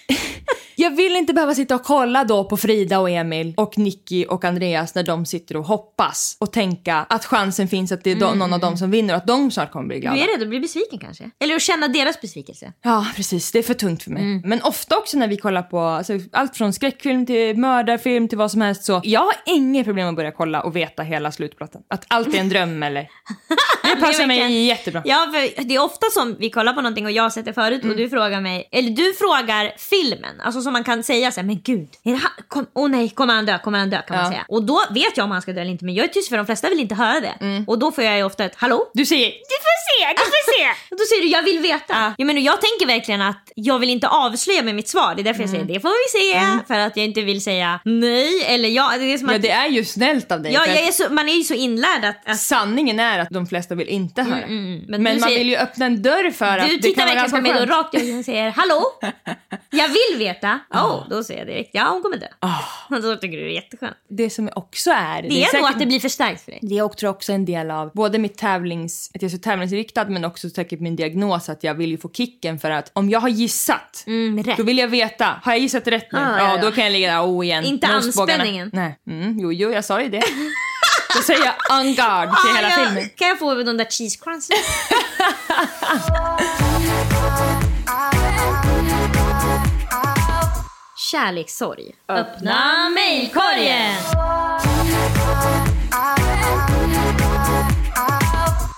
Jag vill inte behöva sitta och kolla då på Frida och Emil och Nicky och Andreas när de sitter och hoppas och tänka att chansen finns att det är de, någon av dem som vinner och att de snart kommer bli glada. Du är rädd att bli besviken kanske? Eller att känna deras besvikelse? Ja, precis. Det är för tungt för mig. Men ofta också när vi kollar på alltså, allt från skräckfilm till mördarfilm till vad som helst så jag har inget problem att börja kolla och veta hela slutplotten. Att allt är en dröm eller... Det passar mig jättebra. Ja, för det är ofta som vi kollar på någonting och jag har sett det förut och du frågar mig, eller du frågar filmen, alltså som man kan säga så här, men gud? Kom, oh nej, kommer han dö, kommer han dö kan man Ja. säga. Och då vet jag om han ska dö eller inte, men jag är tyst för de flesta vill inte höra det. Och då får jag ju ofta ett hallå? Du säger Du får se, du får se! Då säger du jag vill veta. Jag, menar, jag tänker verkligen att jag vill inte avslöja med mitt svar. Det är därför jag säger det får vi se. För att jag inte vill säga nej eller ja. Det är som Ja, att, det är ju snällt av dig. ja, jag är så, man är ju så inlärd att, att Sanningen är att de flesta vill inte höra. Men Men, du man säger- vill ju öppna en dörr för att Du det tittar kan vara verkligen ganska på mig då rakt i och säger hallå? Jag vill veta. Oh, då säger jag direkt ja hon kommer dö. Och då tycker du det är jätteskönt. Det som också är... Det är, nog säkert- att det blir förstärkt för dig. Det är också också en del av både mitt tävlings, att jag är så tävlingsinriktad men också säkert min diagnos att jag vill ju få kicken för att om jag har gissat Mm, då vill jag veta, har jag gissat rätt nu? Ah, ja, ja, ja. då kan jag ligga där oh igen. Inte anspänningen. Nej, mm, jo, jo, jag sa ju det. då säger jag on guard till hela Ah, jag, filmen. Kan jag få de där cheese crunchen? Kärlekssorg. Öppna mejlkorgen!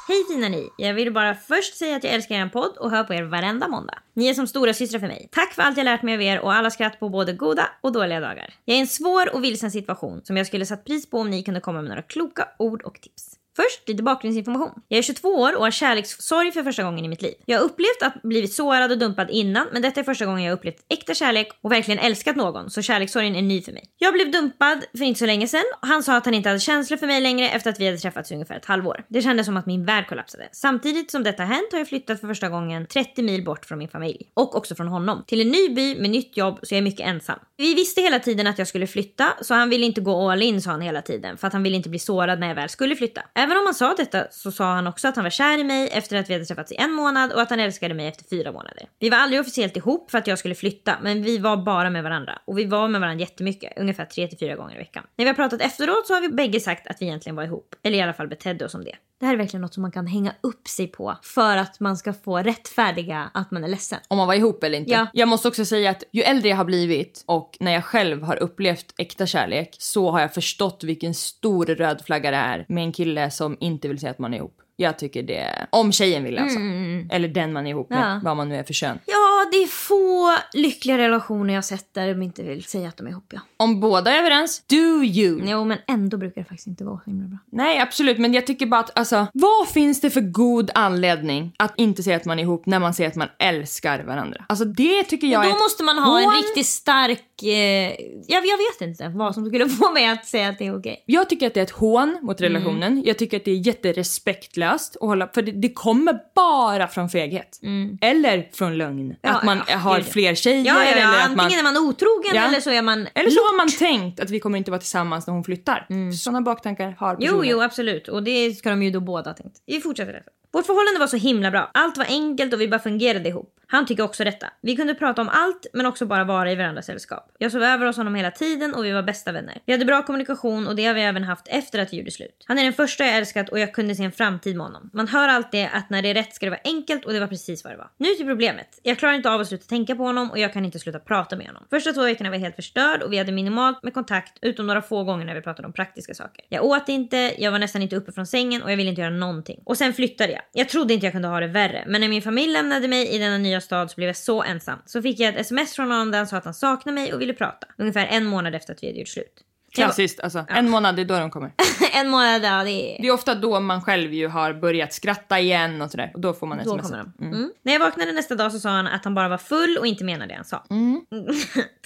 Hej fina ni! Jag vill bara först säga att jag älskar er podd och hör på er varenda måndag. Ni är som stora systrar för mig. Tack för allt jag lärt mig av er och alla skratt på både goda och dåliga dagar. Jag är i en svår och vilsen situation som jag skulle satt pris på om ni kunde komma med några kloka ord och tips. Först lite bakgrundsinformation. Jag är 22 år och har kärlekssorg för första gången i mitt liv. Jag har upplevt att blivit sårad och dumpad innan, men detta är första gången jag har upplevt äkta kärlek och verkligen älskat någon, så kärlekssorgen är ny för mig. Jag blev dumpad för inte så länge sedan. Han sa att han inte hade känslor för mig längre efter att vi hade träffats i ungefär ett halvår. Det kändes som att min värld kollapsade. Samtidigt som detta hänt har jag flyttat för första gången 30 mil bort från min familj. Och också från honom. Till en ny by med nytt jobb så jag är mycket ensam. Vi visste hela tiden att jag skulle flytta så han ville inte gå all in sa han hela tiden för att han ville inte bli sårad när jag väl skulle flytta. Även om han sa detta så sa han också att han var kär i mig efter att vi hade träffats i en månad och att han älskade mig efter fyra månader. Vi var aldrig officiellt ihop för att jag skulle flytta men vi var bara med varandra och vi var med varandra jättemycket, ungefär 3-4 gånger i veckan. När vi har pratat efteråt så har vi bägge sagt att vi egentligen var ihop, eller i alla fall betedde oss som det. Det här är verkligen något som man kan hänga upp sig på för att man ska få rättfärdiga att man är ledsen. Om man var ihop eller inte. Ja. Jag måste också säga att ju äldre jag har blivit och när jag själv har upplevt äkta kärlek så har jag förstått vilken stor röd flagga det är med en kille som inte vill säga att man är ihop. Jag tycker det är... Om tjejen vill alltså. Eller den man är ihop med, Ja. vad man nu är för kön. Ja, det är få lyckliga relationer jag sett där de inte vill säga att de är ihop. Ja. Om båda är överens, do you. Jo, men ändå brukar det faktiskt inte vara så himla bra. Nej, absolut. Men jag tycker bara att alltså, vad finns det för god anledning att inte säga att man är ihop när man säger att man älskar varandra? Alltså det tycker jag Och är då ett måste man ha en riktigt stark... Eh, jag, jag vet inte vad som skulle få mig att säga att det är okej. Jag tycker att det är ett hån mot Mm. relationen. Jag tycker att det är jätterespektlöst att hålla, för det, det kommer bara från feghet. Eller från lögn. Mm. Ja, att man ja, har fler tjejer Ja, eller att Antingen man... är man otrogen eller så är man... Eller så har man tänkt att vi kommer inte vara tillsammans när hon flyttar. Sådana baktankar har personer. Mm. Jo, jo, absolut. Och det ska de ju då båda ha tänkt. Vi fortsätter därför. Vårt förhållande var så himla bra. Allt var enkelt och vi bara fungerade ihop. Han tycker också detta. Vi kunde prata om allt men också bara vara i varandras sällskap. Jag sov över hos honom hela tiden och vi var bästa vänner. Vi hade bra kommunikation och det har vi även haft efter att vi gjorde slut. Han är den första jag älskat och jag kunde se en framtid med honom. Man hör alltid att när det är rätt ska det vara enkelt och det var precis vad det var. Nu till problemet. Jag klarar inte av att sluta tänka på honom och jag kan inte sluta prata med honom. Första två veckorna var jag helt förstörd och vi hade minimalt med kontakt utom några få gånger när vi pratade om praktiska saker. Jag åt inte, jag var nästan inte uppe från sängen och jag ville inte göra någonting. Och sen flyttade jag. Jag trodde inte jag kunde ha det värre, men när min familj lämnade mig i denna nya stad så blev jag så ensam. Så fick jag ett sms från honom där han sa att han saknade mig och ville prata. Ungefär en månad efter att vi hade gjort slut. Klassiskt alltså. En månad, det är då de kommer. en månad, ja det är... Det är ofta då man själv ju har börjat skratta igen och sådär. Och då får man Då sms. kommer de. Mm. När jag vaknade nästa dag så sa han att han bara var full och inte menade det han sa. Mm.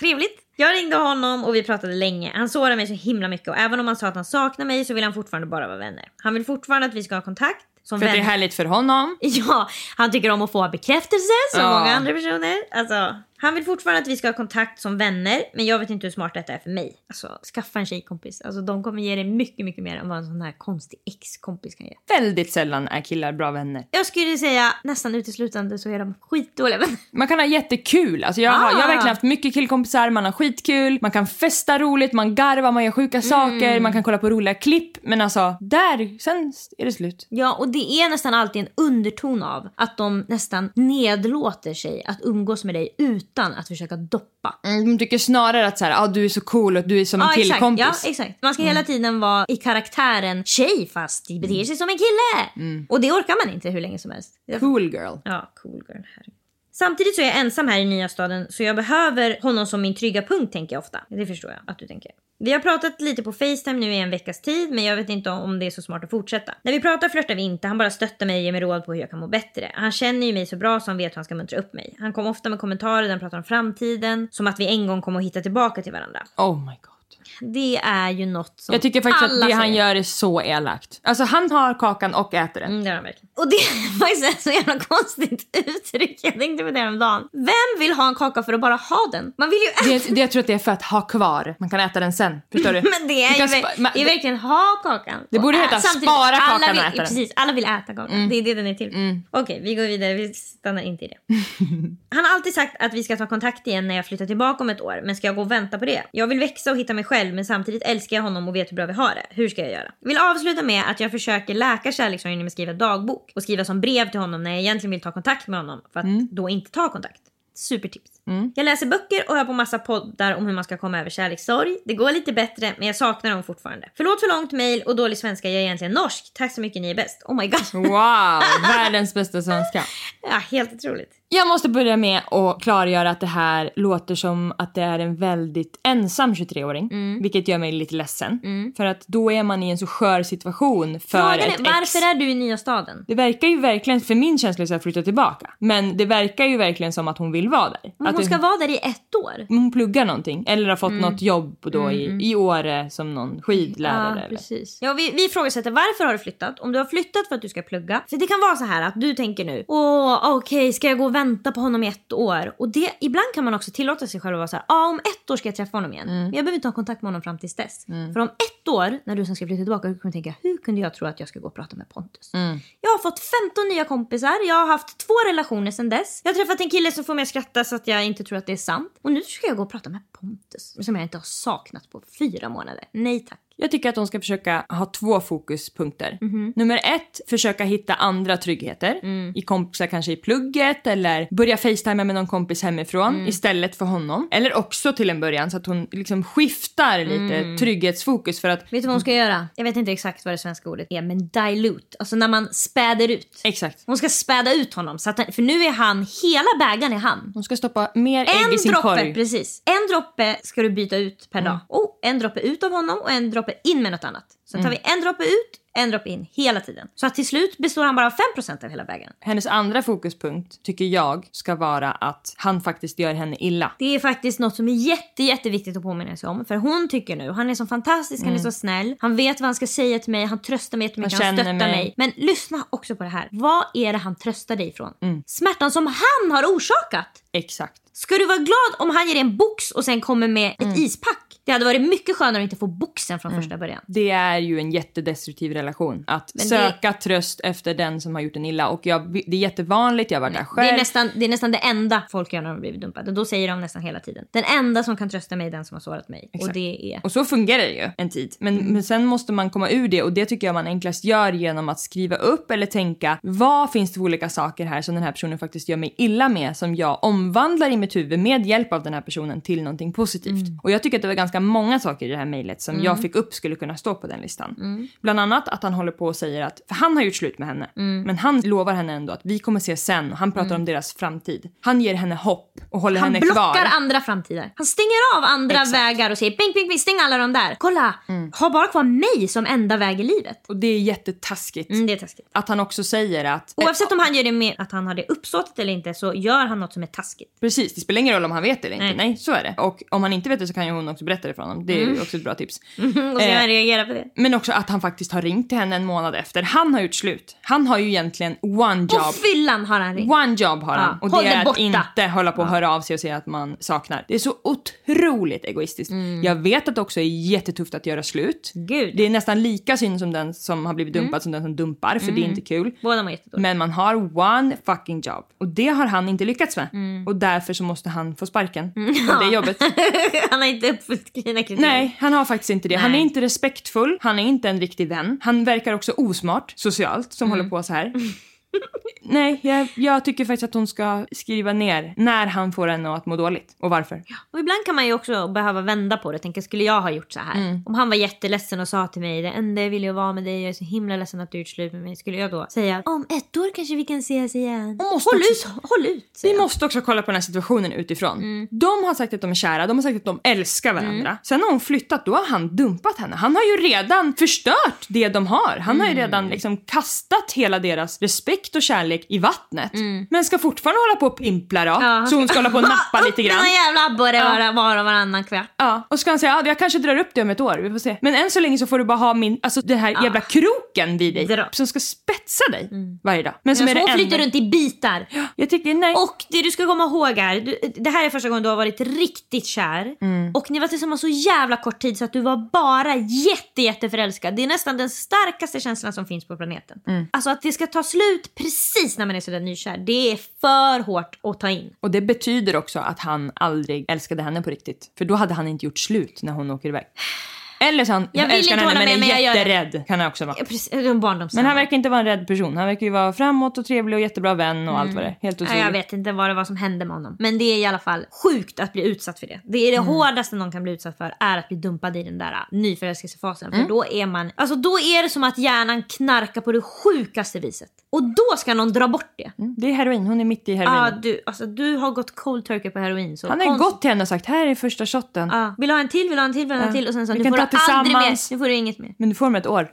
Trevligt. Jag ringde honom och vi pratade länge. Han sårade mig så himla mycket och även om han sa att han saknar mig så vill han fortfarande bara vara vänner. Han vill fortfarande att vi ska ha kontakt. Som För att det är härligt för honom. Ja, han tycker om att få bekräftelse som Ja. många andra personer. Alltså, Han vill fortfarande att vi ska ha kontakt som vänner, men jag vet inte hur smart detta är för mig. Alltså, skaffa en tjejkompis. Alltså, de kommer ge dig mycket, mycket mer än vad en sån här konstig ex-kompis kan ge. Väldigt sällan är killar bra vänner. Jag skulle säga nästan uteslutande så är de skitdåliga vänner. Man kan ha jättekul. Alltså jag, har, jag har Ah. verkligen haft mycket killkompisar, man har skitkul, man kan festa roligt, man garvar, man gör sjuka saker, man kan kolla på roliga klipp. Men alltså, där, sen är det slut. Ja, och det är nästan alltid en underton av att de nästan nedlåter sig att umgås med dig utan att försöka doppa. Mm, de tycker snarare att så här, ah, du är så cool och du är som en Ja exakt, killkompis. ja, exakt. Man ska hela tiden vara i karaktären tjej fast beter sig som en kille. Och det orkar man inte hur länge som helst. Cool girl. Ja, cool girl. Herregud. Samtidigt så är jag ensam här i nya staden så jag behöver honom som min trygga punkt tänker jag ofta. Det förstår jag att du tänker. Vi har pratat lite på Facetime nu i en veckas tid men jag vet inte om det är så smart att fortsätta. När vi pratar flörtar vi inte, han bara stöttar mig och ger mig råd på hur jag kan må bättre. Han känner ju mig så bra så han vet hur han ska muntra upp mig. Han kom ofta med kommentarer där han pratar om framtiden, som att vi en gång kommer att hitta tillbaka till varandra. Oh my god. Det är ju något som Jag tycker faktiskt alla att det han säger. gör är så elakt. Alltså han har kakan och äter den. Mm, det har han verkligen. Och det är faktiskt ett så jävla konstigt uttryck. Jag tänkte på det häromdagen. Vem vill ha en kaka för att bara ha den? Man vill ju äta Det, det, jag tror att det är för att ha kvar. Man kan äta den sen. Förstår du? Men det är ju spa- ma- det är verkligen ha kakan. Det borde heta spara kakan alla vill, och äta den. Precis, alla vill äta kakan. Det är det den är till för. Okej, vi går vidare. Vi stannar inte i det. Han har alltid sagt att vi ska ta kontakt igen när jag flyttar tillbaka om ett år. Men ska jag gå och vänta på det? Jag vill växa och hitta mig själv men samtidigt älskar jag honom och vet hur bra vi har det. Hur ska jag göra? Vill avsluta med att jag försöker läka kärlekssorgen genom att skriva dagbok och skriva som brev till honom när jag egentligen vill ta kontakt med honom för att då inte ta kontakt. Supertips. Jag läser böcker och hör på massa poddar om hur man ska komma över kärlekssorg. Det går lite bättre men jag saknar dem fortfarande. Förlåt för långt mail och dålig svenska, jag är egentligen norsk. Tack så mycket, ni är bäst. Oh my god. Wow, världens bästa svenska. Ja, helt otroligt. Jag måste börja med att klargöra att det här låter som att det är en väldigt ensam 23-åring. Mm. Vilket gör mig lite ledsen. För att då är man i en så skör situation för Frågan ett är, ex. varför är du i nya staden? Det verkar ju verkligen, för min känsla är att flytta tillbaka. Men det verkar ju verkligen som att hon vill vara där. Men att hon det- ska vara där i ett år. hon pluggar någonting eller har fått Mm. något jobb då i, i Åre som någon skidlärare. Ja, eller. precis. Ja, vi, vi ifrågasätter varför har du flyttat? Om du har flyttat för att du ska plugga. För det kan vara så här att du tänker nu, åh okej ska jag gå och vänta på honom i ett år? Och det, ibland kan man också tillåta sig själv att vara så här, ja om ett år ska jag träffa honom igen. Mm. Men jag behöver inte ha kontakt med honom fram tills dess. För om ett år, när du sen ska flytta tillbaka, du kommer tänka, hur kunde jag tro att jag ska gå och prata med Pontus? Mm. Jag har fått 15 nya kompisar, jag har haft två relationer sedan dess. Jag har träffat en kille som får mig att skratta så att jag jag inte tror att det är sant. Och nu ska jag gå och prata med Pontus, som jag inte har saknat på fyra månader. Nej tack. Jag tycker att hon ska försöka ha två fokuspunkter. Mhm. Nummer ett, försöka hitta andra tryggheter. Mm. I kompisar kanske i plugget eller börja facetima med någon kompis hemifrån Mm. istället för honom. Eller också till en början så att hon liksom skiftar lite Mm. trygghetsfokus för att Vet du vad hon ska göra? Jag vet inte exakt vad det svenska ordet är, men dilute. Alltså när man späder ut. Exakt. Hon ska späda ut honom. Så att han, för nu är han, hela bägaren är han. Hon ska stoppa mer ägg i sin droppe, korg. precis. En droppe ska du byta ut per dag. Oh, en droppe ut av honom och en droppe in med något annat. Sen tar vi en droppe ut, en droppe in hela tiden. Så att till slut består han bara av 5% av hela bägaren. Hennes andra fokuspunkt tycker jag ska vara att han faktiskt gör henne illa. Det är faktiskt något som är jätte, jätteviktigt att påminna sig om. För hon tycker nu, han är så fantastisk, han är så snäll. Han vet vad han ska säga till mig, han tröstar mig jättemycket, Han han, stöttar mig. mig. Men lyssna också på det här. Vad är det han tröstar dig ifrån? Smärtan som han har orsakat. Exakt. Ska du vara glad om han ger dig en box och sen kommer med ett ispack? Det hade varit mycket skönare att inte få boxen från första början. Det är ju en jättedestruktiv relation. Att Men det- söka tröst efter den som har gjort en illa. Och jag, det är jättevanligt, jag har varit där själv. Det är, nästan, det är nästan det enda folk gör när de blivit dumpade. Då säger de nästan hela tiden. Den enda som kan trösta mig är den som har sårat mig. Och Exakt. det är... Och så fungerar det ju en tid. Men, Mm. men sen måste man komma ur det och det tycker jag man enklast gör genom att skriva upp eller tänka vad finns det för olika saker här som den här personen faktiskt gör mig illa med som jag omvandlar i mitt huvud med hjälp av den här personen till någonting positivt. Mm. Och jag tycker att det var ganska många saker i det här mejlet som jag fick upp skulle kunna stå på den listan. Mm. Bland annat att han håller på och säger att, för han har gjort slut med henne, Mm. men han lovar henne ändå att vi kommer ses sen och han pratar om deras framtid. Han ger henne hopp och håller Han henne blockar kvar. andra framtider. Han stänger av andra Exakt. Mm. vägar och säger ping, ping, ping, stäng alla de där. Kolla! Ha bara kvar mig som enda väg i livet. Och det är jättetaskigt. Mm, det är taskigt. Att han också säger att... Oavsett om han gör det med att han har det uppsåtet eller inte så gör han något som är taskigt. Precis, det spelar ingen roll om han vet det eller inte. Nej. Nej. så är det. Och om han inte vet det så kan ju hon också berätta det för honom. Det är ju också ett bra tips. Och så Eh, han reagera på det. Men också att han faktiskt har ringt till henne en månad efter. Han har gjort slut. Han har ju egentligen one På job. fyllan har han ringt. One job har han. Ja, Och håll det är att inte hålla på och höra av sig och säga att man saknar. Det är så otroligt egoistiskt. Jag vet att det också är jättetufft att göra slut. Mm. Gud. Mm. Det är nästan lika synd som den som har blivit dumpad som den som dumpar, för det är inte kul. Båda mår jättedåligt. Men man har one fucking job. Och det har han inte lyckats med. Mm. Och därför så måste han få sparken på det jobbet. han har inte uppfyllt dina kriterier. Nej, han har faktiskt inte det. Han är Nej. inte respektfull, han är inte en riktig vän. Han verkar också osmart socialt som Mm. håller på så här. Nej, jag, jag tycker faktiskt att hon ska skriva ner när han får henne att må dåligt och varför. Och ibland kan man ju också behöva vända på det. Tänka, skulle jag ha gjort så här? Mm. Om han var jätteledsen och sa till mig det enda jag vill jag vara med dig, jag är så himla ledsen att du gjort slut med mig. Skulle jag då säga om ett år kanske vi kan ses igen? Och måste Håll också- ut, håll ut. Vi jag. måste också kolla på den här situationen utifrån. Mm. De har sagt att de är kära, de har sagt att de älskar varandra. Sen har hon flyttat, då har han dumpat henne. Han har ju redan förstört det de har. Han har ju Mm. redan liksom kastat hela deras respekt och kärlek i vattnet. Mm. Men ska fortfarande hålla på och pimpla då. Ja, så hon ska hålla på och nappa lite grann. Någon jävla abborre Ja. var, och varannan kvart. Ja, och så ska han säga ja, jag kanske drar upp det om ett år, vi får se. Men än så länge så får du bara ha min, alltså den här jävla kroken vid dig. Dra. Som ska spetsa dig varje dag. Men som Men är hon det flyter runt i bitar. Jag tycker nej. Och det du ska komma ihåg är, du, det här är första gången du har varit riktigt kär. Mm. Och ni var tillsammans så jävla kort tid så att du var bara jätte, jätte förälskad. Det är nästan den starkaste känslan som finns på planeten. Mm. Alltså att det ska ta slut precis när man är sådär nykär. Det är för hårt att ta in. Och det betyder också att han aldrig älskade henne på riktigt. För då hade han inte gjort slut när hon åker iväg. Eller så han Jag vill älskar inte henne men med, är jag gör jätterädd. Kan det också vara. Ja, precis. Men han verkar inte vara en rädd person. Han verkar ju vara framåt och trevlig och jättebra vän och allt vad det är. Helt otroligt. jag vet inte vad det var som hände med honom. Men det är i alla fall sjukt att bli utsatt för det. Det är det Mm. hårdaste någon kan bli utsatt för är att bli dumpad i den där äh, nyförälskelsefasen. Mm. För då är man, alltså då är det som att hjärnan knarkar på det sjukaste viset. Och då ska någon dra bort det. Mm, Det är heroin. Hon är mitt i heroin. Ja, du, alltså, du har gått cold turkey på heroin. Så han har ju gått till henne och sagt här är första shotten. Ja, vill du ha en till, vill du ha en till, vill du ha en till? Och sen så kan får ta du aldrig mer, tillsammans. nu får du inget mer. Men du får om ett år.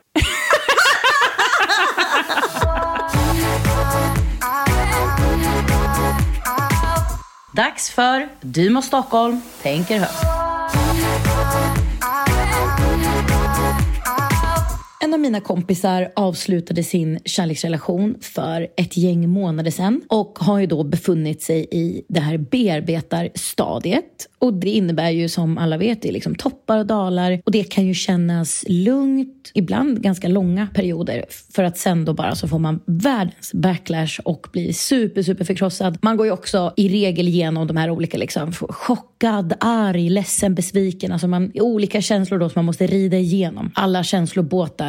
Dags för Du må Stockholm tänker högt. En av mina kompisar avslutade sin kärleksrelation för ett gäng månader sedan och har ju då befunnit sig i det här bearbetarstadiet. Och det innebär ju som alla vet, det är liksom toppar och dalar och det kan ju kännas lugnt, ibland ganska långa perioder för att sen då bara så får man världens backlash och blir super, super förkrossad. Man går ju också i regel igenom de här olika liksom chockad, arg, ledsen, besviken. Alltså man, olika känslor då som man måste rida igenom. Alla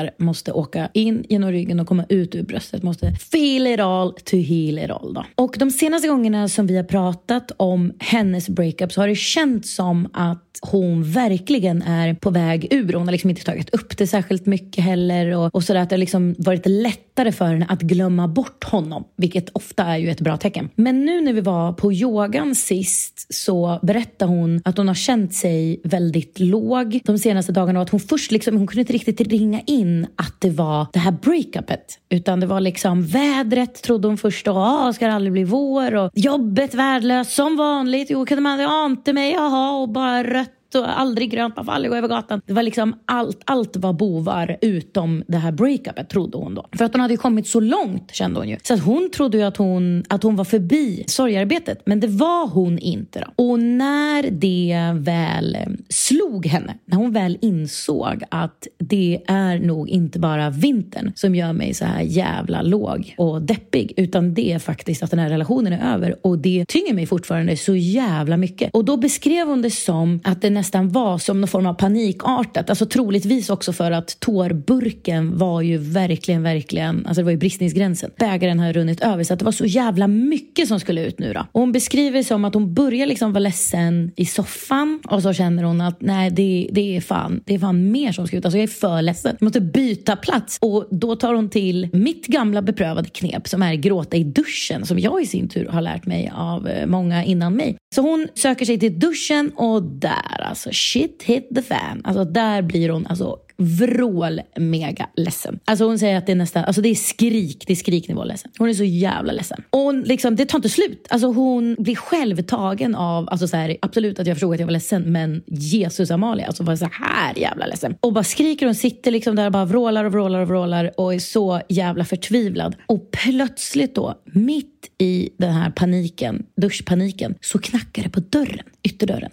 där måste åka in genom ryggen och komma ut ur bröstet. Måste feel it all to heal it all. Då. Och de senaste gångerna som vi har pratat om hennes breakup så har det känts som att hon verkligen är på väg ur. Hon har liksom inte tagit upp det särskilt mycket heller. Och, och sådär att det har liksom varit lättare för henne att glömma bort honom. Vilket ofta är ju ett bra tecken. Men nu när vi var på yogan sist så berättade hon att hon har känt sig väldigt låg de senaste dagarna. Och att hon först liksom, hon kunde inte riktigt ringa in att det var det här breakupet. Utan det var liksom vädret trodde hon först. Och, ah, ska det aldrig bli vår? Och jobbet värdelöst som vanligt. Jo, kunde man ante mig? Jaha, och bara rött och aldrig grönt, man får aldrig gå över gatan. Det var liksom allt, allt var bovar utom det här breakupet trodde hon då. För att hon hade ju kommit så långt kände hon ju. Så att hon trodde ju att hon, att hon var förbi sorgarbetet. Men det var hon inte då. Och när det väl eh, slog henne, när hon väl insåg att det är nog inte bara vintern som gör mig så här jävla låg och deppig. Utan det är faktiskt att den här relationen är över. Och det tynger mig fortfarande så jävla mycket. Och då beskrev hon det som att det nästan var som någon form av panikartat. Alltså troligtvis också för att tårburken var ju verkligen, verkligen, alltså det var ju bristningsgränsen. Bägaren har runnit över så att det var så jävla mycket som skulle ut nu då. Och hon beskriver det som att hon börjar liksom vara ledsen i soffan och så känner hon att nej det, det är fan, det är fan mer som ska ut. Alltså jag är för ledsen. Jag måste byta plats. Och då tar hon till mitt gamla beprövade knep som är gråta i duschen som jag i sin tur har lärt mig av eh, många innan mig. Så hon söker sig till duschen och där alltså shit hit the fan. Alltså där blir hon alltså vrål mega ledsen. Alltså hon säger att det är nästan, alltså det är skrik, det är skriknivå ledsen. Hon är så jävla ledsen. Och hon liksom, det tar inte slut. Alltså hon blir självtagen av, alltså så här, absolut att jag förstod att jag var ledsen, men Jesus Amalia, alltså var så här jävla ledsen. Och bara skriker hon sitter liksom där och bara vrålar och vrålar och vrålar och är så jävla förtvivlad. Och plötsligt då, mitt i den här paniken, duschpaniken, så knackar det på dörren, ytterdörren.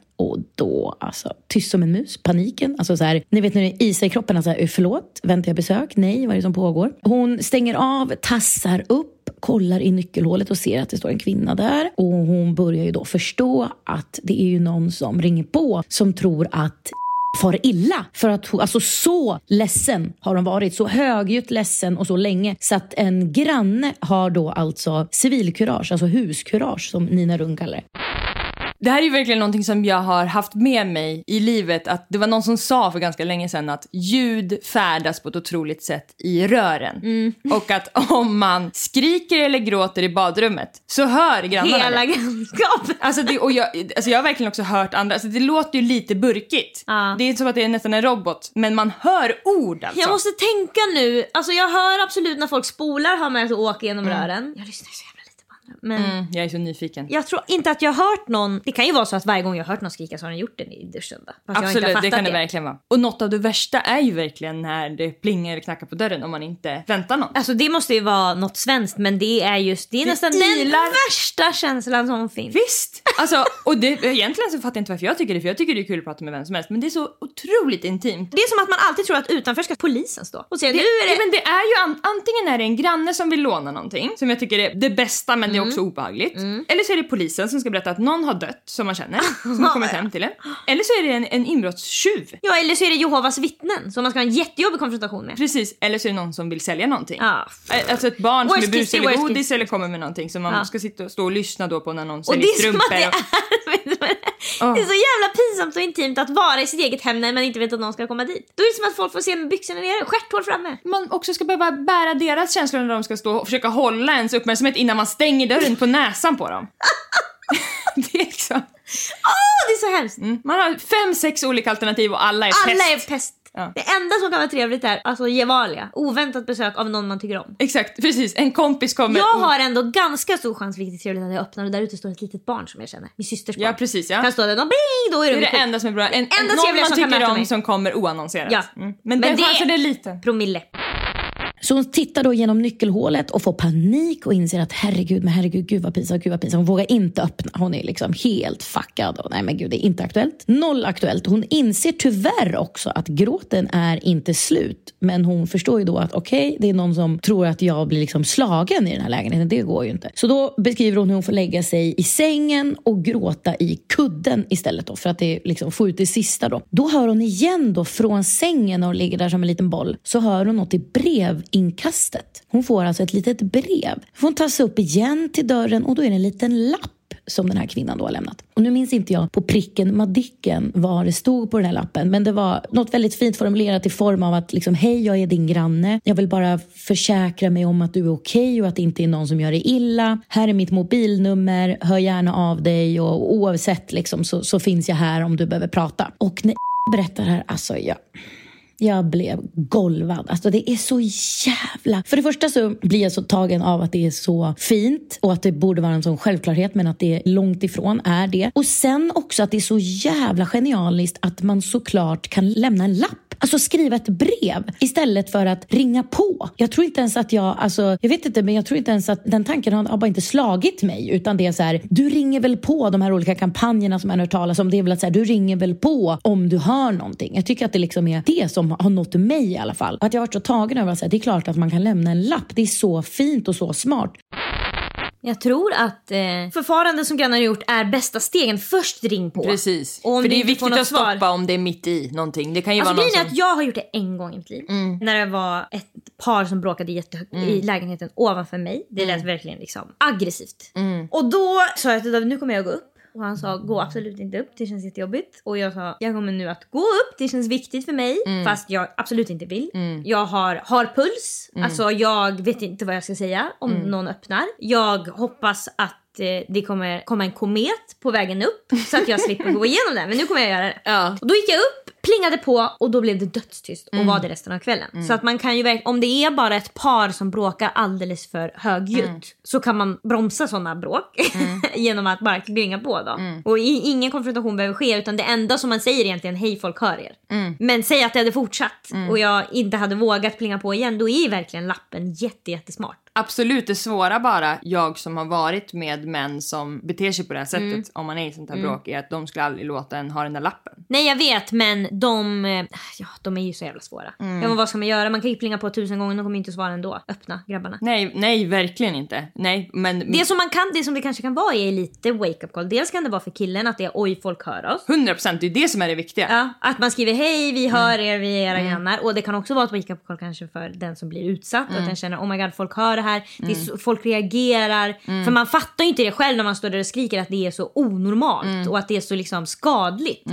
Då, alltså, tyst som en mus, paniken. Alltså så här, ni vet när det är is i kroppen, alltså, förlåt, väntar jag besök? Nej, vad är det som pågår? Hon stänger av, tassar upp, kollar i nyckelhålet och ser att det står en kvinna där. Och hon börjar ju då förstå att det är ju någon som ringer på som tror att far illa. För att hon, alltså så ledsen har hon varit. Så högljutt ledsen och så länge. Så att en granne har då alltså civilkurage, alltså huskurage som Nina Rung kallar det. Det här är ju verkligen någonting som jag har haft med mig i livet. Att Det var någon som sa för ganska länge sedan att ljud färdas på ett otroligt sätt i rören. Mm. Och att om man skriker eller gråter i badrummet så hör grannarna Hela grannskapet. Alltså, det, och jag, alltså jag har verkligen också hört andra, alltså det låter ju lite burkigt. Ja. Det är som att det är nästan en robot, men man hör ord alltså. Jag måste tänka nu, alltså jag hör absolut när folk spolar hör man att åker genom rören. Jag lyssnar så jävla lite på andra. Men Mm, jag är så nyfiken. jag tror inte att jag har hört någon, det kan ju vara så att varje gång jag har hört någon skrika så har den gjort det i duschen Absolut, det kan det verkligen vara. Och något av det värsta är ju verkligen när det plingar eller knackar på dörren om man inte väntar någon. Alltså det måste ju vara något svenskt men det är just, det är nästan den ilar. värsta känslan som finns. Visst! Alltså, och det, egentligen så fattar jag inte varför jag tycker det, för jag tycker det är kul att prata med vem som helst, men det är så otroligt intimt. Det är som att man alltid tror att utanför ska polisen stå och säga Det, nu är det... ja, men det är ju an, antingen är det en granne som vill låna någonting, som jag tycker är det bästa men det är också obehagligt. Eller så är det polisen som ska berätta att någon har dött som man känner, som har kommit hem till en. Eller så är det en, en inbrottstjuv. Ja eller så är det Jehovas vittnen som man ska ha en jättejobbig konfrontation med. Precis, eller så är det någon som vill sälja någonting. Ja. Eh, Alltså ett barn Worst som är case, busig eller worst godis case. eller kommer med någonting som man Ja. ska sitta och stå och lyssna då på när någon Och säljer det är som strumpor. att det är, det är så jävla pinsamt och intimt att vara i sitt eget hem när man inte vet att någon ska komma dit. Då är det som att folk får se med byxorna nere, stjärthål framme. man också ska behöva bära deras känslor när de ska stå och försöka hålla ens uppmärksamhet innan man stänger dörren på näsan på dem. det är liksom... Åh, det är så hemskt! Mm. Man har fem, sex olika alternativ och alla är Alla pest. är pest. Ja. Det enda som kan vara trevligt är alltså Gevalia. Oväntat besök av någon man tycker om. Exakt, precis. En kompis kommer... Jag har ändå ganska stor chans, vilket är trevligt att jag öppnar och där ute står ett litet barn som jag känner. Min systers barn. Ja, precis. Ja. Kan stå där och bling, då är Det det, är det enda som är bra. En, en, Enda någon man tycker om mig. som kommer oannonserat. Ja. Mm. Men, Men den chansen är liten. Promille. Så hon tittar då genom nyckelhålet och får panik och inser att herregud, men herregud, gud vad pinsamt, gud vad pinsamt. Hon vågar inte öppna. Hon är liksom helt fuckad. Och nej men gud, det är inte aktuellt. Noll aktuellt. Hon inser tyvärr också att gråten är inte slut. Men hon förstår ju då att okej, det är någon som tror att jag blir liksom slagen i den här lägenheten. Det går ju inte. Så då beskriver hon hur hon får lägga sig i sängen och gråta i kudden istället då. För att det liksom få ut det sista då. Då hör hon igen då från sängen och ligger där som en liten boll. Så hör hon något i brev brevinkastet. Hon får alltså ett litet brev. Hon tar sig upp igen till dörren och då är det en liten lapp som den här kvinnan då har lämnat. Och nu minns inte jag på pricken Madicken vad det stod på den här lappen. Men det var något väldigt fint formulerat i form av att liksom, hej jag är din granne. Jag vill bara försäkra mig om att du är okej och att det inte är någon som gör dig illa. Här är mitt mobilnummer, hör gärna av dig och oavsett liksom, så, så finns jag här om du behöver prata. Och när berättar det här, alltså jag... Jag blev golvad. Alltså det är så jävla... För det första så blir jag så tagen av att det är så fint och att det borde vara en sån självklarhet men att det långt ifrån är det. Och sen också att det är så jävla genialiskt att man såklart kan lämna en lapp. Alltså skriva ett brev istället för att ringa på. Jag tror inte ens att jag, alltså, jag vet inte men jag tror inte ens att den tanken har, har bara inte slagit mig utan det är så här, du ringer väl på de här olika kampanjerna som man hört talas om. Det är väl att så här, du ringer väl på om du hör någonting. Jag tycker att det liksom är det som har nått mig i alla fall. Att jag har varit så tagen över att säga, det är klart att man kan lämna en lapp. Det är så fint och så smart. Jag tror att eh, förfarande som grannar har gjort är bästa stegen. Först ring på. Precis. Och om För det är viktigt att stoppa svar- om det är mitt i någonting. Det kan ju Alltså vara någon som... att jag har gjort det en gång i mitt liv. När det var ett par som bråkade jättehögt i lägenheten ovanför mig. Det lät verkligen liksom aggressivt. Och då sa jag till David, nu kommer jag gå upp. Och han sa, gå absolut inte upp, det känns jättejobbigt. Och jag sa, jag kommer nu att gå upp, det känns viktigt för mig. Fast jag absolut inte vill. Jag har, har puls, alltså jag vet inte vad jag ska säga om någon öppnar. Jag hoppas att eh, det kommer komma en komet på vägen upp så att jag slipper gå igenom det. Men nu kommer jag göra det. Ja. Och då gick jag upp plingade på och då blev det dödstyst och Mm. var det resten av kvällen. Så att man kan ju om det är bara ett par som bråkar alldeles för högljutt Mm. så kan man bromsa sådana bråk genom att bara plinga på då. Mm. Och i, ingen konfrontation behöver ske utan det enda som man säger egentligen hej folk hör er. Mm. Men säg att det hade fortsatt och jag inte hade vågat plinga på igen då är verkligen lappen jätte, jättesmart. Absolut, det svåra bara, jag som har varit med män som beter sig på det här sättet, Mm. om man är i sånt här bråk, är att de skulle aldrig låta en ha den där lappen. Nej jag vet men de, eh, ja, de är ju så jävla svåra. Mm. Ja, men vad ska man göra? Man kan ju plinga på tusen gånger, de kommer inte svara ändå. Öppna grabbarna. Nej, nej, verkligen inte. Nej, men... Det som, man kan, det som det kanske kan vara är lite wake up call. Dels kan det vara för killen att det är oj folk hör oss. 100% det är det som är det viktiga. Ja, att man skriver hej vi hör Mm. er, vi är era grannar. Och det kan också vara ett wake up call kanske för den som blir utsatt. Mm. Att den känner oh my god folk hör det här, det är så, folk reagerar. Mm. För man fattar ju inte det själv när man står där och skriker att det är så onormalt Mm. och att det är så liksom skadligt.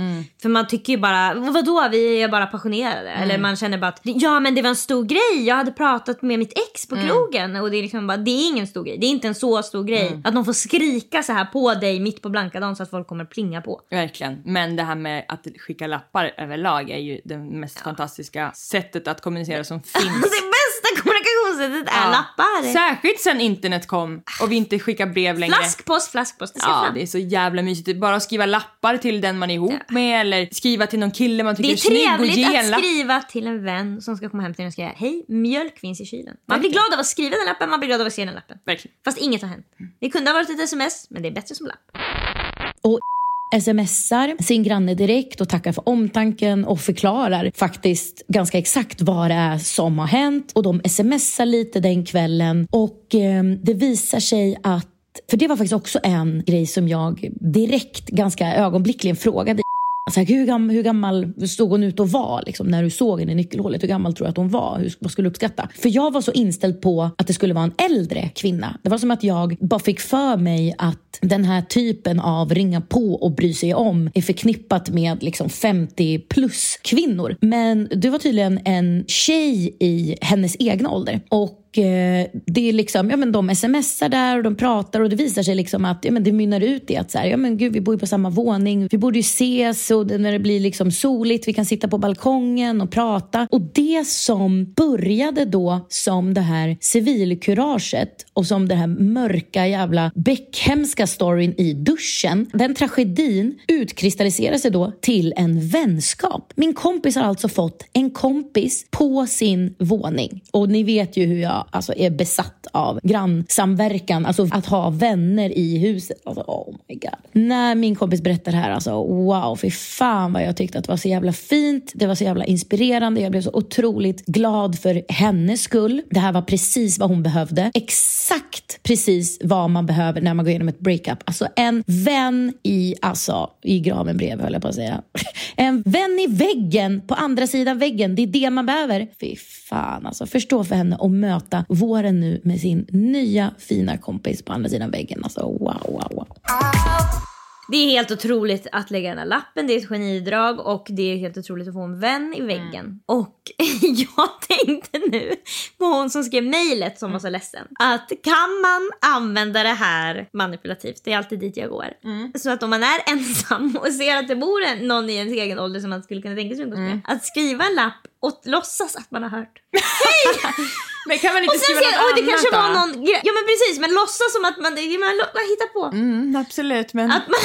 För man tycker ju bara vadå vi är bara passionerade. Mm. Eller man känner bara att ja men det var en stor grej, jag hade pratat med mitt ex på Mm. krogen. Och det är liksom bara det är ingen stor grej, det är inte en så stor grej. Mm. Att någon får skrika så här på dig mitt på blanka dagen så att folk kommer plinga på. Verkligen. Men det här med att skicka lappar överlag är ju det mest fantastiska sättet att kommunicera som finns. Det bästa kommunikationssättet är Ja. Lappar. Särskilt sen internet kom och vi inte skickar brev längre. Flaskpost, flaskpost. Det ska Ja, fram. det är så jävla mysigt. Bara att skriva lappar till den man är ihop med eller skriva till någon kille man tycker Det är är snygg och ge trevligt en att lapp. skriva till en vän som ska komma hem till en och säga hej, mjölk finns i kylen. Man blir glad av att skriva den lappen, man blir glad av att se den lappen. Verkligen. Fast inget har hänt. Det kunde ha varit ett sms, men det är bättre som lapp. och smsar sin granne direkt och tackar för omtanken och förklarar faktiskt ganska exakt vad det är som har hänt. Och de smsar lite den kvällen och eh, det visar sig att för det var faktiskt också en grej som jag direkt, ganska ögonblickligen frågade så här, hur, gam, hur gammal stod hon ut och var liksom, när du såg henne i nyckelhålet? Hur gammal tror du att hon var? Hur, vad skulle du uppskatta? För jag var så inställd på att det skulle vara en äldre kvinna. Det var som att jag bara fick för mig att den här typen av ringa på och bry sig om är förknippat med liksom 50 plus kvinnor. Men du var tydligen en tjej i hennes egna ålder. Och eh, det är liksom, ja men de smsar där och de pratar och det visar sig liksom att ja, men det mynnar ut i att så här, ja men gud vi bor ju på samma våning, vi borde ju ses och när det blir liksom soligt, vi kan sitta på balkongen och prata. Och det som började då som det här civilkuraget och som den här mörka jävla bäckhemska storyn i duschen. Den tragedin utkristalliserar sig då till en vänskap. Min kompis har alltså fått en kompis på sin våning. Och ni vet ju hur jag alltså, är besatt av grannsamverkan, alltså att ha vänner i huset. Alltså, oh my god. När min kompis berättar det här, alltså wow, fy fan vad jag tyckte att det var så jävla fint. Det var så jävla inspirerande. Jag blev så otroligt glad för hennes skull. Det här var precis vad hon behövde. Exakt precis vad man behöver när man går igenom ett breakup. Alltså en vän i, alltså, i graven bredvid höll jag på att säga. En vän i väggen, på andra sidan väggen. Det är det man behöver. Fy fan alltså. Förstå för henne och möta våren nu med sin nya fina kompis på andra sidan väggen. Alltså wow, wow, wow. Det är helt otroligt att lägga den här lappen, det är ett genidrag och det är helt otroligt att få en vän i väggen. Och jag tänkte nu på hon som skrev mejlet som var så ledsen. Att kan man använda det här manipulativt, det är alltid dit jag går. Så att om man är ensam och ser att det bor en- någon i ens egen ålder som man skulle kunna tänka sig umgås med. Att skriva en lapp och låtsas att man har hört. Men kan man inte Och sen skriva något oj det annat kanske då? var någon grej. Ja men precis men låtsas som att man, man, man hittar på. Mm, absolut, men... Att man...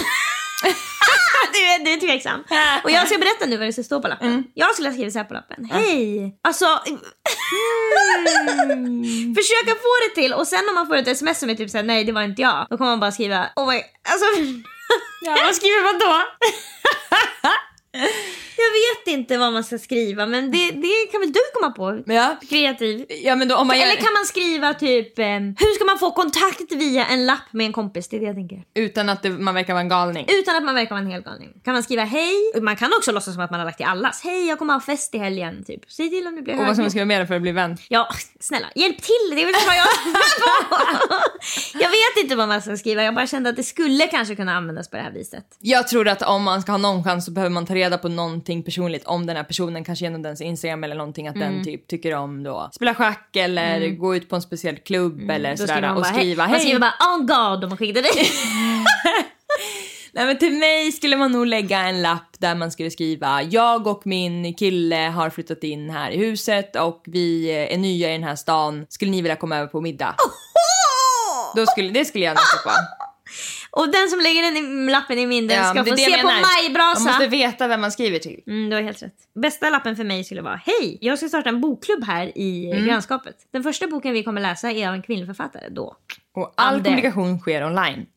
du, är, du är tveksam. Och jag ska berätta nu vad det ska stå på lappen. Mm. Jag skulle ha skrivit så här på lappen. Hej! Alltså... Försöka få det till och sen om man får ett sms som är typ såhär nej det var inte jag. Då kommer man bara skriva oh my... Alltså... Ja, vad skriver man då? jag vet inte vad man ska skriva men det, det kan väl du komma på? Ja. Kreativ. Ja, men då om man gör... Eller kan man skriva typ ehm, hur ska man få kontakt via en lapp med en kompis? Det är det jag tänker. Utan att det, man verkar vara en galning. Utan att man verkar vara en hel galning. Kan man skriva hej? Man kan också låtsas som att man har lagt till allas. Hej jag kommer ha fest i helgen. Typ. Säg till om det blir Och vad ska man skriva mer för att bli vän? Ja, snälla hjälp till. Det är väl vad jag Jag vet inte vad man ska skriva. Jag bara kände att det skulle kanske kunna användas på det här viset. Jag tror att om man ska ha någon chans så behöver man ta reda på någonting personligt om den här personen, kanske genom dens Instagram eller någonting, att Mm. den typ tycker om då spela schack eller gå ut på en speciell klubb eller Mm. Då sådär man och bara, skriva hej. Man skriver bara oh god om man skickade det. Nej men till mig skulle man nog lägga en lapp där man skulle skriva jag och min kille har flyttat in här i huset och vi är nya i den här stan. Skulle ni vilja komma över på middag? Då skulle, det skulle jag nog stoppa. Och den som lägger den i, lappen i min den Ja, ska få se på majbrasa. Man måste veta vem man skriver till. Mm, du har helt rätt. Bästa lappen för mig skulle vara Hej! Jag ska starta en bokklubb här i Mm. grannskapet. Den första boken vi kommer läsa är av en kvinnlig författare då. Och all Ander. kommunikation sker online.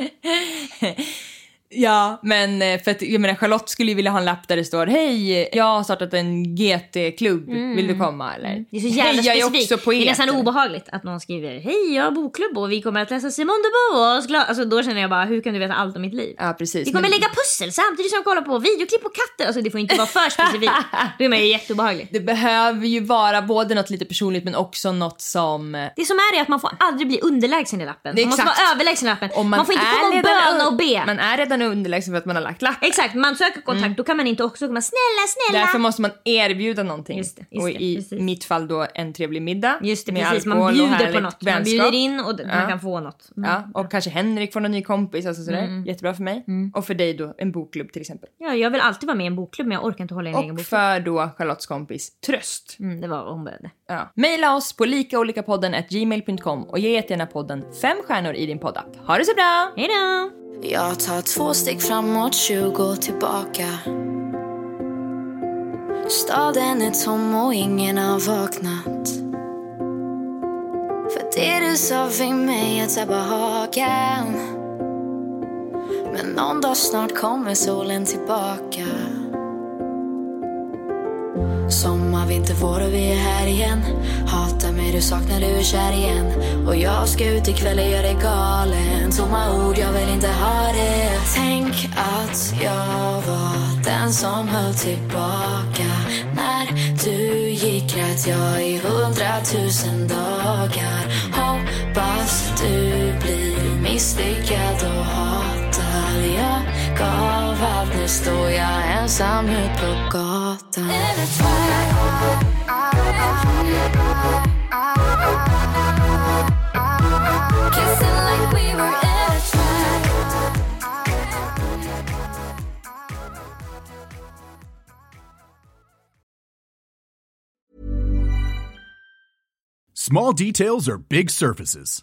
ja, men eh, för att jag menar Charlotte skulle ju vilja ha en lapp där det står Hej, jag har startat en GT-klubb, vill du komma eller? Mm. Det är så jävla Hej, jag är specifikt. det är nästan obehagligt att någon skriver Hej, jag har bokklubb och vi kommer att läsa Simone de Beauvoirs. Alltså då känner jag bara, hur kan du veta allt om mitt liv? Ja, precis. Vi kommer Men lägga pussel samtidigt som jag kollar på videoklipp på katter. Alltså det får inte vara för specifikt. Då är man ju jätteobehaglig. Det behöver ju vara både något lite personligt men också något som... eh, Det som är är att man får aldrig bli underlägsen i lappen. Det Man måste vara överlägsen i lappen. Om Man, får inte komma och böna och be. Man är redan underlägsen för att man har lagt lapp. Exakt, man söker kontakt. Då kan man inte också komma snälla, snälla. Därför måste man erbjuda någonting. Just det, just och i precis. mitt fall då en trevlig middag. Just det, med precis. Man och bjuder på något. Man vänskap. bjuder in och d- man Ja. kan få något. Mm. Ja, och kanske Henrik får någon ny kompis, alltså sådär. Jättebra för mig. Och för dig då en bokklubb till exempel. Ja, jag vill alltid vara med i en bokklubb men jag orkar inte hålla i en egen Och bokklubb. för då Charlottes kompis Tröst. Mm, det var vad hon började. Ja. Maila oss på likaolikapodden gmail.com och ge jättegärna podden fem stjärnor i din poddapp. Ha det så bra! Hej då! Jag tar två steg framåt, 20 tillbaka. Staden är tom och ingen har vaknat. För det du sa fick mig att tappa hakan Men någon dag snart kommer solen tillbaka. Sommar, vinter, vår och vi är här igen. Hatar mig, du saknar, du är kär igen. Och jag ska ut ikväll och göra dig galen. Tomma ord, jag vill inte ha det. Tänk att jag var den som höll tillbaka När du gick grät jag i hundratusen dagar. Hoppas du blir misslyckad och hatad. Jag gav allt, nu står jag ensam ut på gatan. Kissing like we were in a trap Small details are big surfaces.